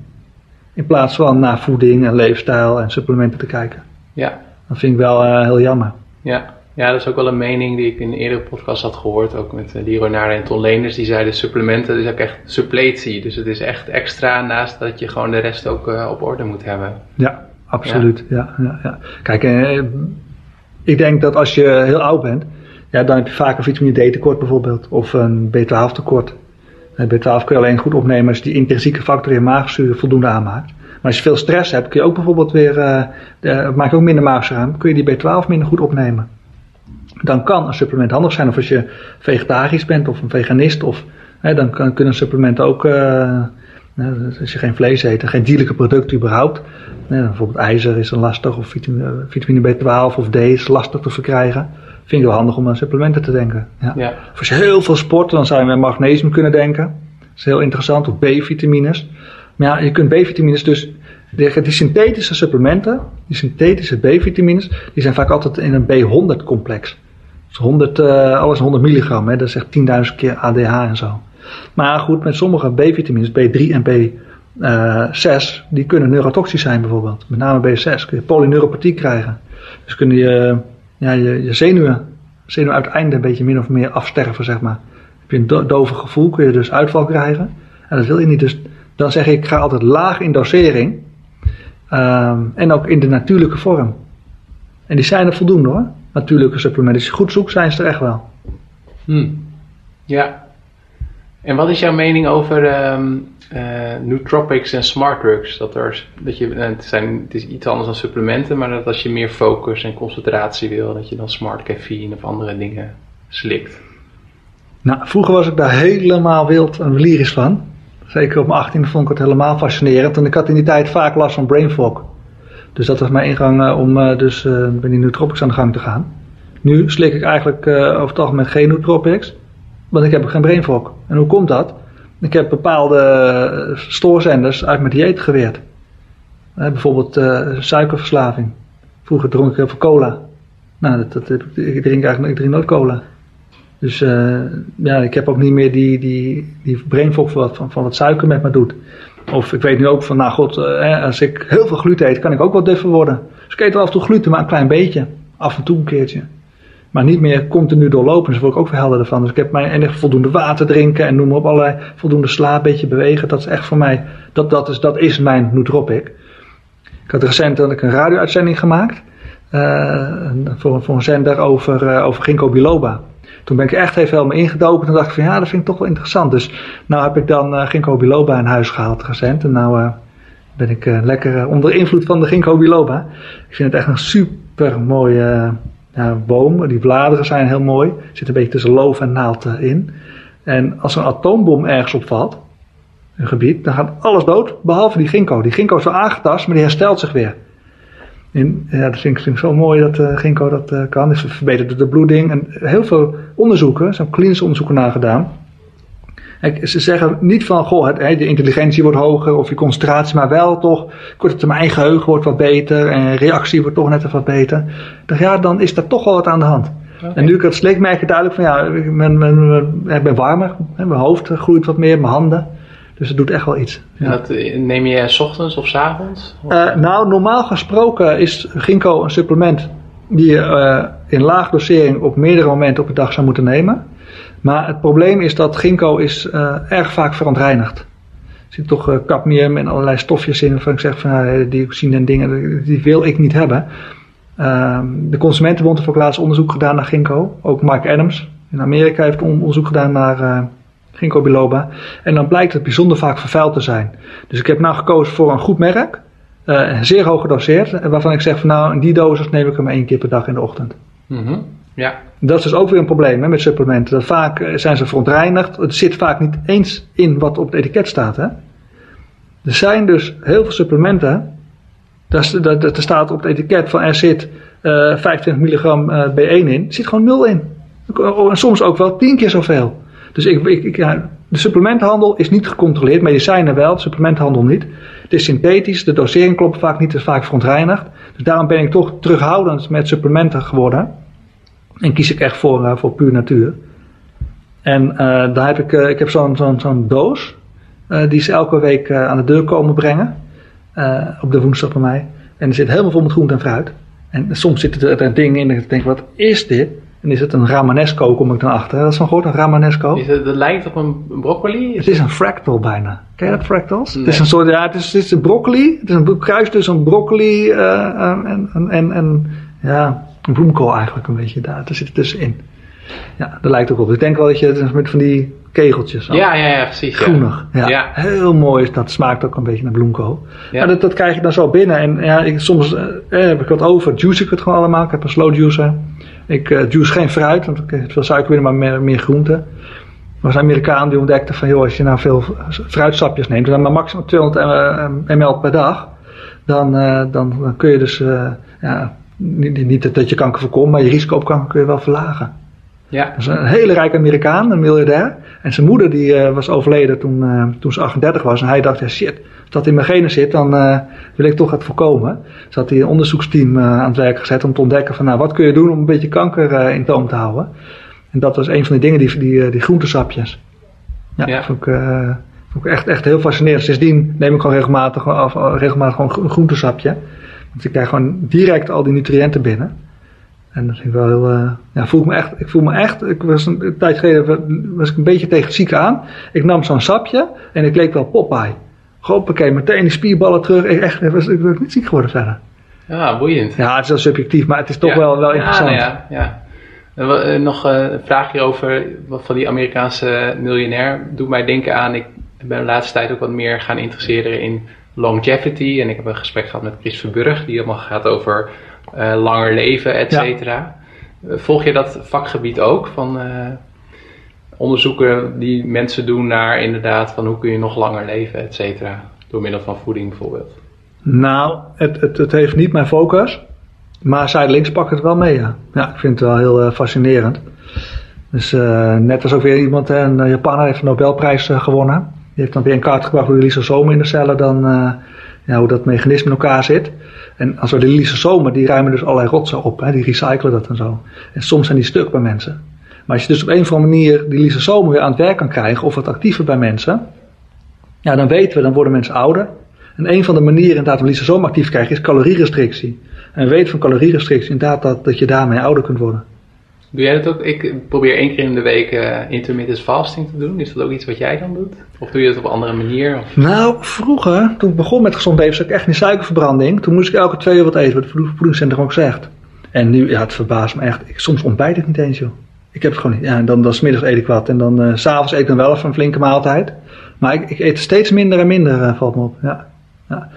In plaats van naar voeding en leefstijl en supplementen te kijken. Ja. Dat vind ik wel uh, heel jammer. Ja. Ja, dat is ook wel een mening die ik in een eerdere podcast had gehoord, ook met uh, Leroy Naarden en Ton Leenders. Die zeiden supplementen, dat is ook echt suppletie. Dus het is echt extra naast dat je gewoon de rest ook uh, op orde moet hebben. Ja, absoluut. Ja. Ja, ja, Kijk, uh, ik denk dat als je heel oud bent, ja, dan heb je vaak een vitamine D tekort bijvoorbeeld. Of een B12 tekort. B12 kun je alleen goed opnemen als je die intrinsieke factor in maagzuur voldoende aanmaakt. Maar als je veel stress hebt, kun je ook bijvoorbeeld weer, maak je ook minder maagzuur aan, kun je die B12 minder goed opnemen. Dan kan een supplement handig zijn. Of als je vegetarisch bent of een veganist, of, hè, dan kan, kunnen supplementen ook, uh, als je geen vlees eet en geen dierlijke producten überhaupt. Hè, bijvoorbeeld ijzer is dan lastig, of vitamine, vitamine B12 of D is lastig te verkrijgen. Vind ik wel handig om aan supplementen te denken. Ja. Ja. Of als je heel veel sport, dan zou je met magnesium kunnen denken. Dat is heel interessant, of B-vitamines. Maar ja, je kunt B-vitamines dus die synthetische supplementen, die synthetische B-vitamines, die zijn vaak altijd in een B100 complex. Dus 100, uh, alles 100 milligram, hè, dat is echt 10.000 keer ADH en zo. Maar goed, met sommige B-vitamines, B3 en B6, die kunnen neurotoxisch zijn bijvoorbeeld. Met name B6 kun je polyneuropathie krijgen. Dus kunnen je, ja, je, je zenuwen, zenuwuiteinden een beetje min of meer afsterven, zeg maar. Heb je een do dove gevoel, kun je dus uitval krijgen. En dat wil je niet. Dus dan zeg ik, ik ga altijd laag in dosering. Um, en ook in de natuurlijke vorm. En die zijn er voldoende hoor. Natuurlijke supplementen. Als je goed zoekt, zijn ze er echt wel. Hmm. Ja. En wat is jouw mening over um, uh, nootropics en smart drugs? Dat, er, dat je, het, zijn, het is iets anders dan supplementen, maar dat als je meer focus en concentratie wil, dat je dan smart caffeine of andere dingen slikt. Nou, vroeger was ik daar helemaal wild en lyrisch van. Zeker op mijn 18e vond ik het helemaal fascinerend. En ik had in die tijd vaak last van brain fog. Dus dat was mijn ingang uh, om uh, dus uh, bij die nootropics aan de gang te gaan. Nu slik ik eigenlijk over het algemeen geen nootropics. Want ik heb geen brain fog. En hoe komt dat? Ik heb bepaalde stoorzenders uit mijn dieet geweerd. bijvoorbeeld suikerverslaving. Vroeger dronk ik heel veel cola. Nou, dat, dat, ik drink eigenlijk ik drink nooit cola. Dus ja, ik heb ook niet meer die, die, die brain van, van, van wat suiker met me doet. Of ik weet nu ook van, nou god, uh, als ik heel veel gluten eet, kan ik ook wat duffer worden. Dus ik eet wel af en toe gluten, maar een klein beetje. Af en toe een keertje. Maar niet meer continu doorlopen, dus word ik ook weer helderder van. Dus ik heb mijn enige voldoende water drinken en noem maar op allerlei voldoende slaap, beetje bewegen. Dat is echt voor mij, dat, dat, is, dat is mijn nootropic. Ik had recent een radio-uitzending gemaakt. Uh, voor, voor een zender over, uh, over ginkgo biloba. Toen ben ik echt even helemaal ingedoken. Toen dacht ik van ja, dat vind ik toch wel interessant. Dus nou heb ik dan uh, ginkgo biloba in huis gehaald recent. En nou uh, ben ik uh, lekker onder invloed van de ginkgo biloba. Ik vind het echt een super mooie boom. Die bladeren zijn heel mooi. Er zit een beetje tussen loof en naald in. En als een atoombom ergens opvalt, een gebied, dan gaat alles dood. Behalve die ginkgo. Die ginkgo is wel aangetast, maar die herstelt zich weer. En ja, dat vind ik, vind ik zo mooi dat uh, Ginkgo dat uh, kan. Dus het verbetert de bloeding. En heel veel onderzoeken, er zijn klinische onderzoeken naar gedaan. Kijk, ze zeggen niet van, goh, het, de intelligentie wordt hoger of je concentratie, maar wel toch, korte termijn geheugen wordt wat beter en reactie wordt toch net even wat beter. Dan, ja, dan is er toch wel wat aan de hand. Okay. En nu ik het slik merk je duidelijk van, ja, ik ben, ben, ik ben warmer, mijn hoofd groeit wat meer, mijn handen. Dus het doet echt wel iets. Ja. Dat neem je s ochtends of s avonds? Uh, nou, normaal gesproken is ginkgo een supplement die je uh, in laag dosering op meerdere momenten op de dag zou moeten nemen. Maar het probleem is dat ginkgo is uh, erg vaak verontreinigd. Er zit toch cadmium en allerlei stofjes in waarvan ik zeg van nou, dioxine en dingen, die wil ik niet hebben. Ehm, de Consumentenbond heeft ook laatst onderzoek gedaan naar ginkgo. Ook Mark Adams in Amerika heeft onderzoek gedaan naar ginkgo biloba. En dan blijkt het bijzonder vaak vervuild te zijn. Dus ik heb nou gekozen voor een goed merk. Uh, zeer hoog gedoseerd. Waarvan ik zeg van nou in die dosis neem ik hem één keer per dag in de ochtend. Mm -hmm. Ja. Dat is dus ook weer een probleem hè, met supplementen. Dat vaak zijn ze verontreinigd. Het zit vaak niet eens in wat op het etiket staat. Hè. Er zijn dus heel veel supplementen. Er staat op het etiket van er zit uh, 25 milligram uh, B1 in. Er zit gewoon nul in. En soms ook wel tien keer zoveel. Dus ik, ik, ja, de supplementenhandel is niet gecontroleerd, medicijnen wel, de supplementenhandel niet. Het is synthetisch, de dosering klopt vaak niet, het is vaak verontreinigd. Dus daarom ben ik toch terughoudend met supplementen geworden. En kies ik echt voor, uh, voor puur natuur. En uh, daar heb ik, uh, ik heb zo'n doos, die ze elke week aan de deur komen brengen. op de woensdag bij mij. En er zit helemaal vol met groente en fruit. En soms zitten er, dingen in en ik denk, wat is dit? En is het een Ramanesco, kom ik dan achter. Dat is van gehoord, een Ramanesco. Is het, dat lijkt op een broccoli? Het is een fractal bijna. Ken je dat, fractals? Nee. Het is een soort, ja, het is, het is een broccoli. Het is een kruis tussen een broccoli uh, en, en, en, en, ja, een bloemkool eigenlijk een beetje daar. Daar zit het tussenin. Ja, dat lijkt ook op. Ik denk wel dat je het met van die kegeltjes. Zo. Ja, ja, ja, precies. Groenig. Ja. ja. Heel mooi is dat. Smaakt ook een beetje naar bloemkool. Ja. Maar dat, dat krijg je dan zo binnen. En ja, ik, soms eh, heb ik wat over. Juice ik het gewoon allemaal. Ik heb een slow juicer. Ik uh, juice geen fruit, want ik heb veel suiker binnen, maar meer, meer groenten. Er was een Amerikaan die ontdekte van, joh, als je nou veel fruitsapjes neemt, dan maar maximaal 200 ml per dag, dan, dan, dan kun je dus, ja, niet, niet dat je kanker voorkomt, maar je risico op kanker kun je wel verlagen. Ja. Dat is een hele rijke Amerikaan, een miljardair. En zijn moeder die, uh, was overleden toen, uh, toen ze 38 was. En hij dacht, ja shit, als dat in mijn genen zit, dan uh, wil ik toch het voorkomen. Dus had hij een onderzoeksteam aan het werk gezet om te ontdekken van, nou, wat kun je doen om een beetje kanker in toom te houden. En dat was een van die dingen, die, die, die groentesapjes. Ja, ja. Vond, ik, vond ik echt, echt heel fascinerend. Sindsdien neem ik gewoon regelmatig, af, regelmatig gewoon een groentesapje. Want ik krijg gewoon direct al die nutriënten binnen. En dat vind ik wel heel, uh, ja, voel ik me echt, ik voel me echt, ik was een, een tijd geleden, was ik een beetje tegen zieken aan. Ik nam zo'n sapje en ik leek wel Popeye. Hoppakee, meteen die spierballen terug. Ik, echt, ik was, ik was niet ziek geworden verder. Ja, boeiend. Ja, het is wel subjectief, maar het is toch wel, wel interessant. Ja, nou ja, ja. Uh, nog een vraagje over wat van die Amerikaanse miljonair. Doet mij denken aan, ik ben de laatste tijd ook wat meer gaan interesseren in longevity. En ik heb een gesprek gehad met Chris Verburg, die helemaal gaat over langer leven, et cetera. Eh, volg je dat vakgebied ook van uh, onderzoeken die mensen doen naar inderdaad van hoe kun je nog langer leven, et cetera, door middel van voeding bijvoorbeeld? Nou, het, het, het heeft niet mijn focus, maar zijdelings pak het wel mee, ja. Ja, ik vind het wel heel fascinerend. Dus net als ook weer iemand, een Japaner heeft een Nobelprijs gewonnen. Die heeft dan weer een kaart gebracht hoe de lysosomen in de cellen dan, ja, hoe dat mechanisme in elkaar zit. En als we de lysosomen, die ruimen dus allerlei rotzooi op, hè, die recyclen dat en zo. En soms zijn die stuk bij mensen. Maar als je dus op een of andere manier die lysosomen weer aan het werk kan krijgen, of wat actiever bij mensen, ja, dan weten we, dan worden mensen ouder. En een van de manieren inderdaad om lysosomen actief te krijgen is calorierestrictie. En we weten van calorierestrictie inderdaad dat, dat je daarmee ouder kunt worden. Doe jij dat ook? Ik probeer één keer in de week uh, intermittent fasting te doen. Is dat ook iets wat jij dan doet? Of doe je het op een andere manier? Nou, vroeger, toen ik begon met gezond leven, zat ik echt in suikerverbranding. Toen moest ik elke twee uur wat eten, wat de voedingscentrum ook zegt. En nu, ja, het verbaast me echt. Ik, soms ontbijt ik niet eens, joh. Ik heb het gewoon niet. Ja, en dan, dan smiddags eet ik wat. En dan uh, s'avonds eet ik dan wel even een flinke maaltijd. Maar ik, ik eet steeds minder en minder, uh, valt me op. Ja. ja.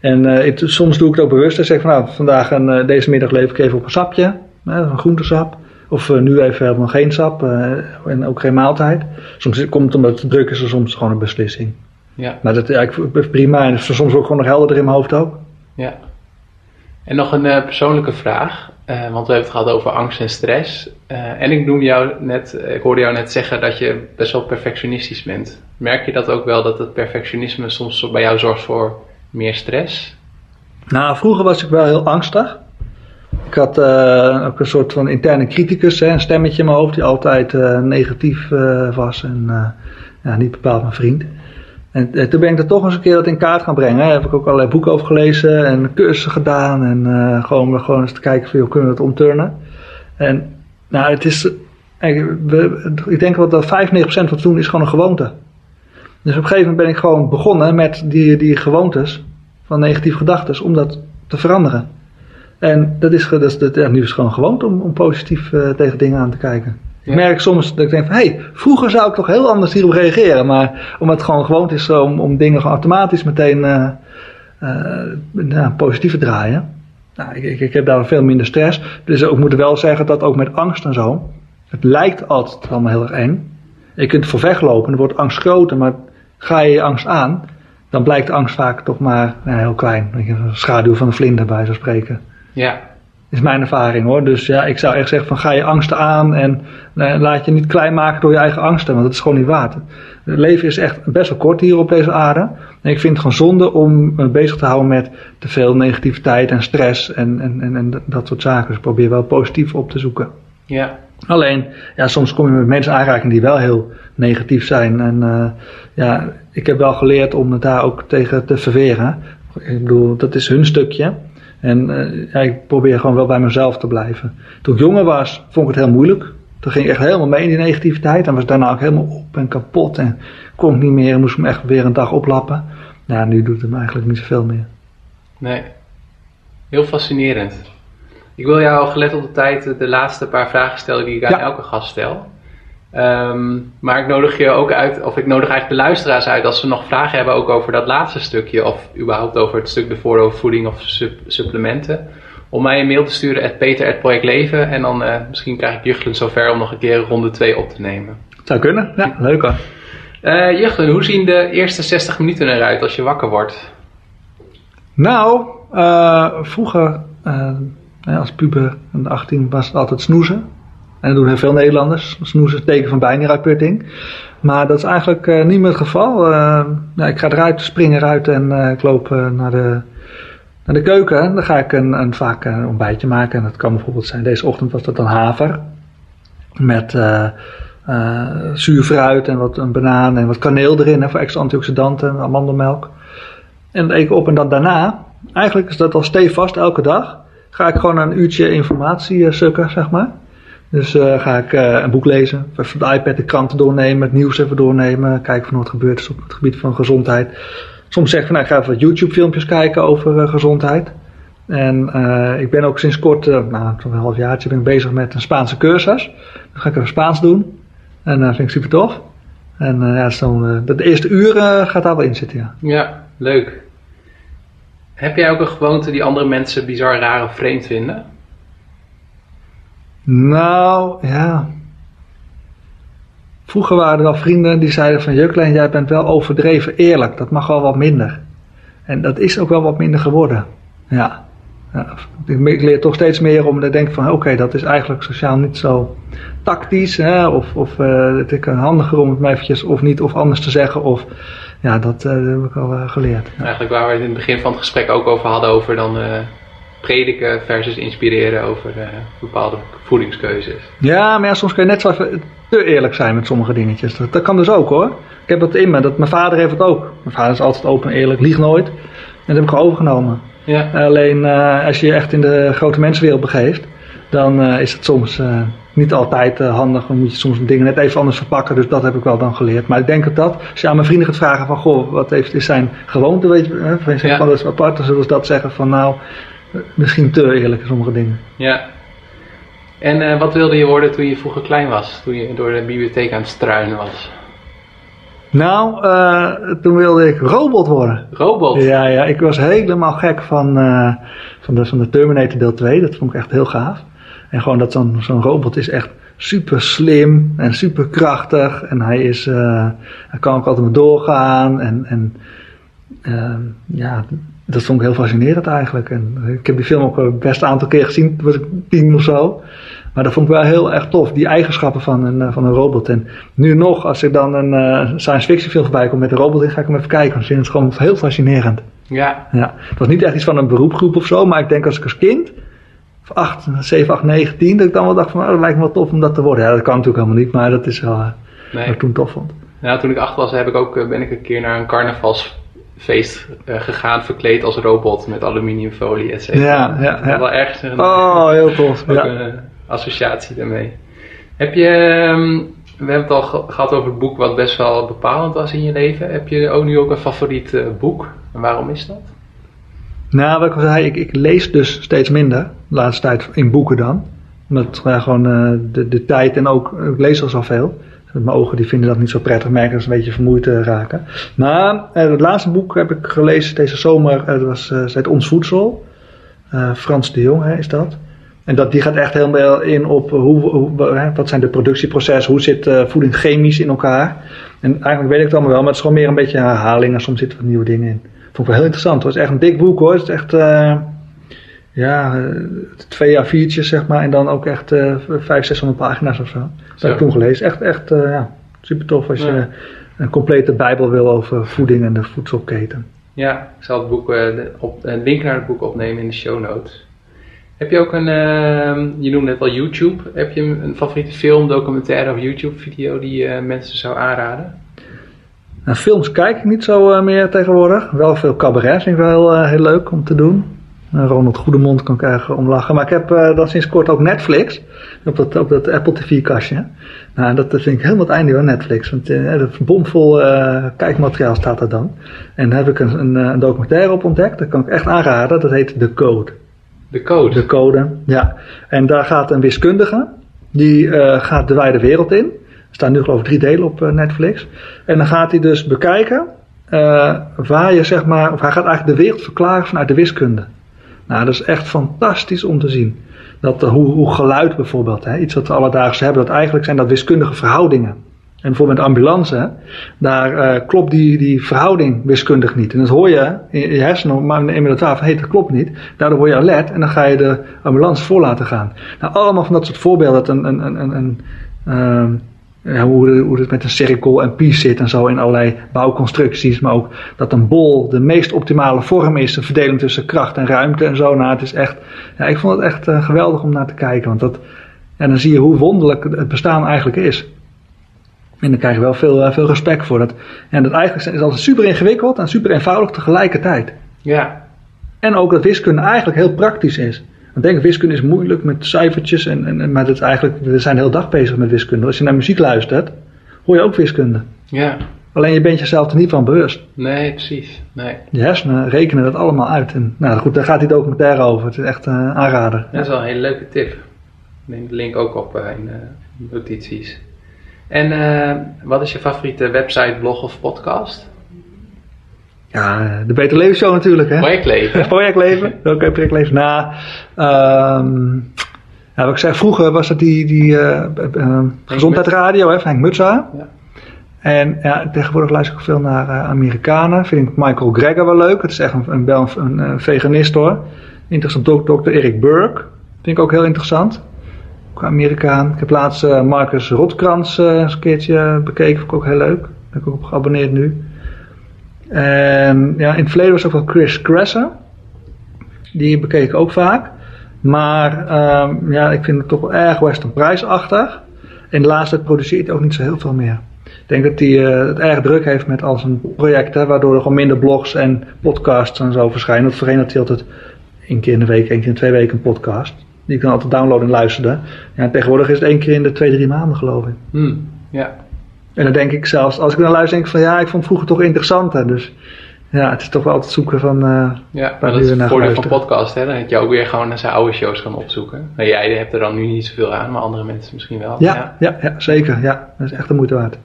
En ik, soms doe ik het ook bewust. En zeg van, nou, vandaag en deze middag leef ik even op een sapje. een groentesap. Of uh, nu even helemaal geen sap uh, en ook geen maaltijd. Soms komt het omdat het druk is, er soms gewoon een beslissing. Ja. Maar dat ja, ik, prima en soms ook gewoon nog helder in mijn hoofd ook. Ja. En nog een uh, persoonlijke vraag, want we hebben het gehad over angst en stress. en ik noem jou net, ik hoorde jou net zeggen dat je best wel perfectionistisch bent. Merk je dat ook wel, dat het perfectionisme soms bij jou zorgt voor meer stress? Nou, vroeger was ik wel heel angstig. Ik had uh, ook een soort van interne criticus, hè, een stemmetje in mijn hoofd die altijd uh, negatief uh, was en ja, niet bepaald mijn vriend. En, toen ben ik er toch eens een keer dat in kaart gaan brengen. Hè. Heb ik ook allerlei boeken over gelezen en cursussen gedaan en gewoon, gewoon eens te kijken hoe kunnen we het omturnen. En nou, het is, ik denk wel dat 95% van het doen is gewoon een gewoonte. Dus op een gegeven moment ben ik gewoon begonnen met die, die gewoontes van negatieve gedachten om dat te veranderen. En dat is, dat is, dat, ja, nu is het gewoon gewoon om, om positief uh, tegen dingen aan te kijken. Ik merk soms dat ik denk van, hé, hey, vroeger zou ik toch heel anders hierop reageren. Maar omdat het gewoon gewoon is om, om dingen gewoon automatisch meteen uh, uh, positief te draaien. Nou, ik, ik, ik, heb daar veel minder stress. Dus ik moet wel zeggen dat ook met angst en zo. Het lijkt altijd allemaal heel erg eng. Je kunt voor weglopen, dan wordt angst groter. Maar ga je je angst aan, dan blijkt de angst vaak toch maar nou, heel klein. Een schaduw van een vlinder bij zo spreken. Ja. Is mijn ervaring hoor. Dus ja, ik zou echt zeggen van ga je angsten aan en eh, laat je niet klein maken door je eigen angsten, want dat is gewoon niet waard. Het leven is echt best wel kort hier op deze aarde. En ik vind het gewoon zonde om me bezig te houden met te veel negativiteit en stress en, en, en, en dat soort zaken. Dus ik probeer wel positief op te zoeken. Ja. Alleen, ja, soms kom je met mensen aanraking die wel heel negatief zijn. En uh, ja, ik heb wel geleerd om het daar ook tegen te verweren. Ik bedoel, dat is hun stukje. En uh, ja, ik probeer gewoon wel bij mezelf te blijven. Toen ik jonger was, vond ik het heel moeilijk. Toen ging ik echt helemaal mee in die negativiteit. En was daarna ook helemaal op en kapot. En kon ik niet meer. En moest me echt weer een dag oplappen. Nou, nu doet het me eigenlijk niet zoveel meer. Nee. Heel fascinerend. Ik wil jou, gelet op de tijd, de laatste paar vragen stellen die ik aan elke gast stel. Um, maar ik nodig je ook uit, of ik nodig eigenlijk de luisteraars uit als ze nog vragen hebben ook over dat laatste stukje, of überhaupt over het stuk de voeding of supplementen, om mij een mail te sturen at peter.projectleven. En dan uh, misschien krijg ik Juchtelen zover om nog een keer ronde 2 op te nemen. Zou kunnen, ja, leuk hoor. Uh, hoe zien de eerste 60 minuten eruit als je wakker wordt? Nou, uh, vroeger als puber en 18 was het altijd snoezen. En dat doen heel veel Nederlanders. Snoezen is het teken van bijnieruitputting. Maar dat is eigenlijk uh, niet meer het geval. Ja, ik ga eruit, spring eruit en uh, ik loop naar, de, naar de keuken. En dan ga ik een, een, vaak een ontbijtje maken. En dat kan bijvoorbeeld zijn, deze ochtend was dat dan haver. Met zuur fruit en wat een banaan en wat kaneel erin voor extra antioxidanten, amandelmelk. En dat eet ik op en dan daarna, eigenlijk is dat al stevast elke dag, ga ik gewoon een uurtje informatie sukken, zeg maar. Dus uh, ga ik uh, een boek lezen, even de iPad de kranten doornemen, het nieuws even doornemen, kijken van wat gebeurt is op het gebied van gezondheid. Soms zeg ik van nou, ik ga even YouTube filmpjes kijken over uh, gezondheid. En ik ben ook sinds kort, nou een half jaartje ben ik bezig met een Spaanse cursus. Dan ga ik even Spaans doen. En dat vind ik super tof. En ja, zo, de eerste uur gaat daar wel in zitten, ja. Ja, leuk. Heb jij ook een gewoonte die andere mensen bizar raar of vreemd vinden? Nou, ja. Vroeger waren er wel vrienden die zeiden van Jukleen, jij bent wel overdreven eerlijk. Dat mag wel wat minder. En dat is ook wel wat minder geworden. Ja. ja. Ik leer toch steeds meer om te denken van oké, dat is eigenlijk sociaal niet zo tactisch. Hè? Of, of uh, het is handiger om het eventjes of niet of anders te zeggen. Of ja, dat, uh, heb ik al uh, geleerd. Eigenlijk waar we het in het begin van het gesprek ook over hadden, over dan prediken versus inspireren over uh, bepaalde voedingskeuzes. Ja, maar ja, soms kun je net zo even te eerlijk zijn met sommige dingetjes. Dat, dat kan dus ook hoor. Ik heb dat in me. Dat, mijn vader heeft het ook. Mijn vader is altijd open en eerlijk, liegt nooit. En dat heb ik overgenomen. Ja. Alleen uh, als je je echt in de grote mensenwereld begeeft, dan uh, is het soms niet altijd handig. Dan moet je soms dingen net even anders verpakken. Dus dat heb ik wel dan geleerd. Maar ik denk dat dat, als je aan mijn vrienden gaat vragen van, goh, wat heeft, is zijn gewoonte, weet je, hè, ja. van, is apart, dan zullen ze dat zeggen van, nou, misschien te eerlijk sommige dingen. Ja. En uh, wat wilde je worden toen je vroeger klein was? Toen je door de bibliotheek aan het struinen was? Nou, uh, toen wilde ik robot worden. Robot? Ja, ja ik was helemaal gek van, uh, van, de, van de Terminator deel 2. Dat vond ik echt heel gaaf. En gewoon dat zo'n zo'n robot is echt super slim en super krachtig. En hij, is, hij kan ook altijd maar doorgaan. En, en ja, dat vond ik heel fascinerend eigenlijk. En ik heb die film ook best een aantal keer gezien, toen was ik tien of zo. Maar dat vond ik wel heel erg tof, die eigenschappen van een, eh, van een robot. En nu nog, als er dan een uh, science fiction film voorbij komt met een robot in, ga ik hem even kijken. Want ik vind het gewoon heel fascinerend. Ja. ja. Het was niet echt iets van een beroepgroep of zo, maar ik denk als ik als kind, 8, 7, 8, 9, 10, dat ik dan wel dacht van, oh, dat lijkt me wel tof om dat te worden. Ja, dat kan natuurlijk helemaal niet, maar dat is wel uh, nee. wat ik toen tof vond. Ja, toen ik acht was, heb ik ook, ben ik een keer naar een carnavals feest uh, gegaan verkleed als robot met aluminiumfolie, et cetera. Ja, ja, ja. Wel erg. Een, oh, heel tof. Ook ja. een associatie daarmee. Heb je, um, we hebben het al ge gehad over het boek wat best wel bepalend was in je leven. Heb je ook nu ook een favoriet uh, boek? En waarom is dat? Nou, wat ik al zei, ik, ik lees dus steeds minder. De laatste tijd in boeken dan. Omdat ja, gewoon uh, de, de tijd en ook, ik lees al zoveel. Mijn ogen die vinden dat niet zo prettig, merken dat ze een beetje vermoeid uh, raken. Maar uh, het laatste boek heb ik gelezen deze zomer, uh, dat was het Ons Voedsel. Frans de Jong hè, is dat. En dat, die gaat echt helemaal in op hoe, hoe, wat zijn de productieprocessen, hoe zit voeding chemisch in elkaar. En eigenlijk weet ik het allemaal wel, maar het is gewoon meer een beetje herhaling en soms zitten er nieuwe dingen in. Vond ik wel heel interessant. Het was echt een dik boek hoor. Het is echt ja, twee a viertjes zeg maar. En dan ook echt uh, vijf, zeshonderd pagina's of zo. Dat heb ik toen gelezen. Echt, echt uh, ja, super tof als je een complete bijbel wil over voeding en de voedselketen. Ja, ik zal het boek, uh, op, een link naar het boek opnemen in de show notes. Heb je ook een, uh, je noemde net al YouTube. Heb je een favoriete film, documentaire of YouTube video die je mensen zou aanraden? Nou, films kijk ik niet zo meer tegenwoordig. Wel veel cabaret vind ik wel heel leuk om te doen. Ronald Goedemond kan ik eigenlijk om lachen. Maar ik heb uh, dan sinds kort ook Netflix. Op dat, op dat Apple TV kastje. Nou, dat vind ik helemaal het einde van Netflix. Want uh, bomvol uh, kijkmateriaal staat er dan. En daar heb ik een, een, een, documentaire op ontdekt. Dat kan ik echt aanraden. Dat heet De Code. De Code? De Code, ja. En daar gaat een wiskundige. Die gaat de wijde wereld in. Er staan nu geloof ik drie delen op Netflix. En dan gaat hij dus bekijken... waar je zeg maar... Of hij gaat eigenlijk de wereld verklaren vanuit de wiskunde. Nou, dat is echt fantastisch om te zien. Dat, hoe, hoe geluid bijvoorbeeld, hè, iets wat we alledaags hebben, dat eigenlijk zijn dat wiskundige verhoudingen. En bijvoorbeeld met de ambulance, daar uh, klopt die, die verhouding wiskundig niet. En dat hoor je in je hersenen, maar in de 12, hey, dat klopt niet. Daardoor word je alert en dan ga je de ambulance voor laten gaan. Nou, allemaal van dat soort voorbeelden, dat een, een, een, een, een ja, hoe, hoe het met een cirkel en pies zit en zo in allerlei bouwconstructies. Maar ook dat een bol de meest optimale vorm is. De verdeling tussen kracht en ruimte en zo. Nou, het is echt, ja, ik vond het echt uh, geweldig om naar te kijken. Want dat, en dan zie je hoe wonderlijk het bestaan eigenlijk is. En dan krijg je wel veel, uh, veel respect voor. Dat, en dat eigenlijk is altijd super ingewikkeld en super eenvoudig tegelijkertijd. Ja. En ook dat wiskunde eigenlijk heel praktisch is. Want denk, wiskunde is moeilijk met cijfertjes, en, en, maar dat is eigenlijk, we zijn de hele dag bezig met wiskunde. Als je naar muziek luistert, hoor je ook wiskunde. Ja. Alleen je bent jezelf er niet van bewust. Nee, precies. Nee. Je hersenen rekenen dat allemaal uit. En, nou goed, daar gaat die documentaire over. Het is echt een uh, aanrader. Dat is wel een hele leuke tip. Ik neem de link ook op uh, in uh, notities. En eh, wat is je favoriete website, blog of podcast? Ja, de Beter Leven Show natuurlijk. Hè? Projectleven. projectleven. Oké, projectleven. Nou, um, ja, wat ik zei, vroeger was het die, die uh, uh, Gezondheid Radio, hè, van Henk Mutsa. Ja. En ja, tegenwoordig luister ik veel naar uh, Amerikanen. Vind ik Michael Greger wel leuk. Het is echt een, een, een, een veganist hoor. Interessant ook Dr. Erik Burke. Vind ik ook heel interessant. Ook Amerikaan. Ik heb laatst Marcus Rotkrans eens een keertje bekeken. Vind ik ook heel leuk. Daar ben ik ook op geabonneerd nu. En ja, in het verleden was ook wel Chris Kresser. Die bekeek ik ook vaak. Maar um, ja, ik vind het toch wel erg Western prijsachtig. En de laatste tijd produceert hij ook niet zo heel veel meer. Ik denk dat hij uh, het erg druk heeft met al zijn projecten, waardoor er gewoon minder blogs en podcasts en zo verschijnen. Dat voorheen hij altijd één keer in de week, één keer in twee weken een podcast. Die ik dan altijd downloaden en luisterde. Ja, tegenwoordig is het één keer in de twee, drie maanden geloof ik. Hmm, ja. En dan denk ik zelfs, als ik naar luister, denk ik van ja, ik vond het vroeger toch interessanter. Dus ja, het is toch wel altijd zoeken van uh, ja, dat is het voordeel van podcast, hè? Dan heb je ook weer gewoon naar zijn oude shows gaan opzoeken. Nou, jij hebt er dan nu niet zoveel aan, maar andere mensen misschien wel. Ja, ja. ja, ja zeker. Ja, dat is echt de moeite waard.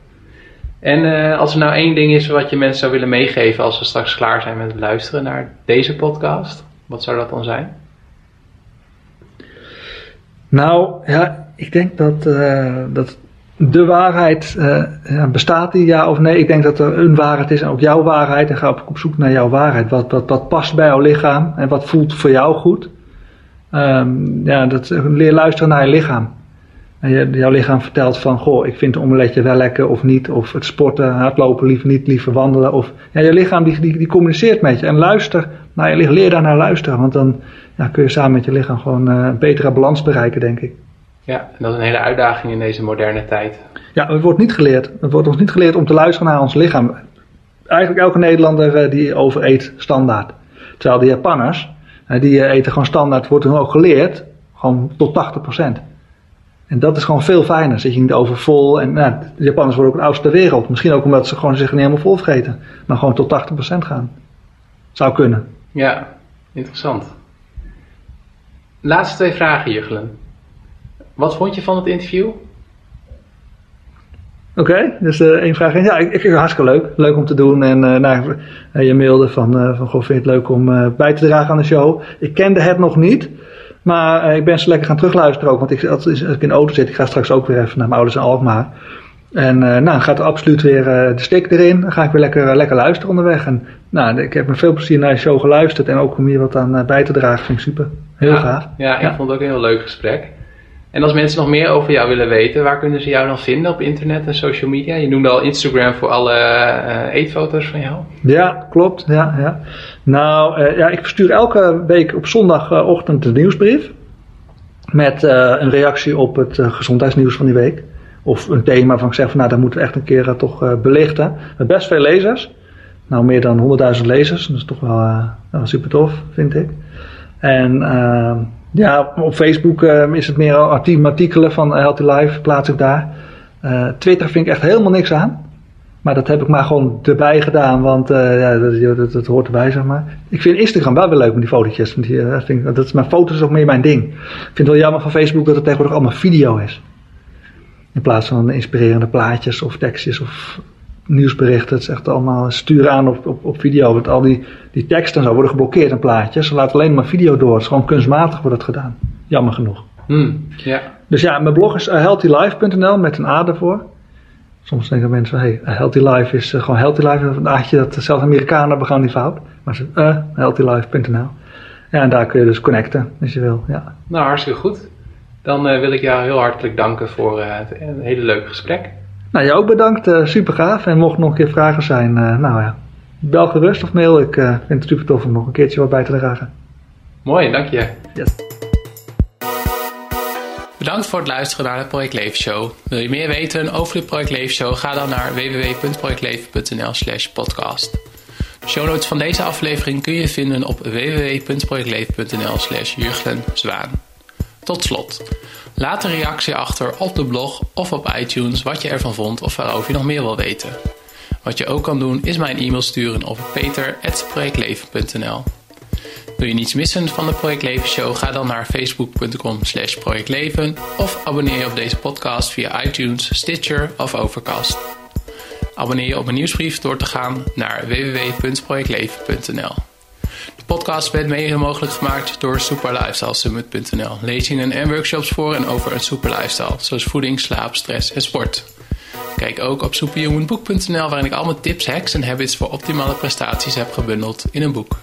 En uh, als er nou één ding is wat je mensen zou willen meegeven als we straks klaar zijn met het luisteren naar deze podcast, wat zou dat dan zijn? Nou, ja, ik denk dat, uh, dat de waarheid, uh, bestaat die ja of nee? Ik denk dat er een waarheid is en ook jouw waarheid. En ga op, op zoek naar jouw waarheid. Wat, wat, past bij jouw lichaam en wat voelt voor jou goed? Um, ja, dat, leer luisteren naar je lichaam. En je, jouw lichaam vertelt van, goh, ik vind een omeletje wel lekker of niet. Of het sporten, hardlopen liever niet, liever wandelen. Of, ja, je lichaam die, die, die communiceert met je. En luister naar je lichaam, leer daar naar luisteren. Want dan ja, kun je samen met je lichaam gewoon uh, een betere balans bereiken, denk ik. Ja, en dat is een hele uitdaging in deze moderne tijd. Ja, het wordt niet geleerd. Het wordt ons niet geleerd om te luisteren naar ons lichaam. Eigenlijk elke Nederlander die overeet standaard. Terwijl de Japanners, die eten gewoon standaard, wordt hun ook geleerd, gewoon tot 80%. En dat is gewoon veel fijner. Zit je niet overvol. En nou, de Japanners worden ook het oudste ter wereld. Misschien ook omdat ze gewoon zich niet helemaal vol vreten. Maar gewoon tot 80% gaan. Zou kunnen. Ja, interessant. Laatste twee vragen, Juggelen. Wat vond je van het interview? Oké, okay, dus uh, één vraag. Ja, ik, ik, vind het hartstikke leuk. Leuk om te doen. En uh, nou, je mailde van, uh, van goh, vind je het leuk om bij te dragen aan de show. Ik kende het nog niet. Maar ik ben ze lekker gaan terugluisteren ook. Want ik, als, als ik in de auto zit, ik ga straks ook weer even naar mijn ouders in Alkmaar. En nou, gaat er absoluut weer de stick erin. Dan ga ik weer lekker, lekker luisteren onderweg. En nou, ik heb met veel plezier naar je show geluisterd. En ook om hier wat aan bij te dragen, vind ik super. Heel ja, gaaf. Ja, ik ja. vond het ook een heel leuk gesprek. En als mensen nog meer over jou willen weten, waar kunnen ze jou dan vinden op internet en social media? Je noemde al Instagram voor alle uh, eetfoto's van jou. Ja, klopt. Ja, ja. Nou, uh, ja, ik verstuur elke week op zondagochtend een nieuwsbrief. Met uh, een reactie op het gezondheidsnieuws van die week. Of een thema van ik zeg van nou, dat moeten we echt een keer toch belichten. Met best veel lezers. Nou, meer dan 100.000 lezers. Dat is toch wel, wel super tof, vind ik. En ja, op Facebook uh, is het meer artikelen van Healthy Life, plaats ik daar. Uh, Twitter vind ik echt helemaal niks aan. Maar dat heb ik maar gewoon erbij gedaan, want uh, ja, dat, dat, hoort erbij, zeg maar. Ik vind Instagram wel weer leuk met die fotootjes. Want die, dat, dat is, mijn foto's ook meer mijn ding. Ik vind het wel jammer van Facebook dat het tegenwoordig allemaal video is. In plaats van inspirerende plaatjes of tekstjes of nieuwsberichten. Het is echt allemaal sturen aan op, op, op video. Want al die, die teksten en zo worden geblokkeerd in plaatjes. Ze laten alleen maar video door. Het is gewoon kunstmatig wordt het gedaan. Jammer genoeg. Hmm, ja. Dus ja, mijn blog is healthylife.nl met een A ervoor. Soms denken mensen, hey, Healthy Life is gewoon Healthy Life. Een aardje dat zelfs Amerikanen begaan die fout. Maar ze, uh, healthylife.nl. Ja, en daar kun je dus connecten als je wil. Ja. Nou, hartstikke goed. Dan uh, wil ik jou heel hartelijk danken voor het een hele leuke gesprek. Nou, jou ook bedankt. Uh, super gaaf. En mocht nog een keer vragen zijn, nou ja, bel gerust of mail. Ik vind het super tof om nog een keertje wat bij te dragen. Mooi, dank je. Yes. Bedankt voor het luisteren naar de Project Leven Show. Wil je meer weten over de Project Leven Show? Ga dan naar www.projectleven.nl slash podcast. De show notes van deze aflevering kun je vinden op www.projectleven.nl slash Zwaan. Tot slot, laat een reactie achter op de blog of op iTunes wat je ervan vond of waarover je nog meer wil weten. Wat je ook kan doen is mij een e-mail sturen op peter.projectleven.nl Wil je niets missen van de Project Leven Show? Ga dan naar facebook.com slash projectleven of abonneer je op deze podcast via iTunes, Stitcher of Overcast. Abonneer je op mijn nieuwsbrief door te gaan naar www.projectleven.nl. Podcast werd mede mogelijk gemaakt door superlifestylesummit.nl. Lezingen en workshops voor en over een super lifestyle, zoals voeding, slaap, stress en sport. Kijk ook op superhumanboek.nl waarin ik al mijn tips, hacks en habits voor optimale prestaties heb gebundeld in een boek.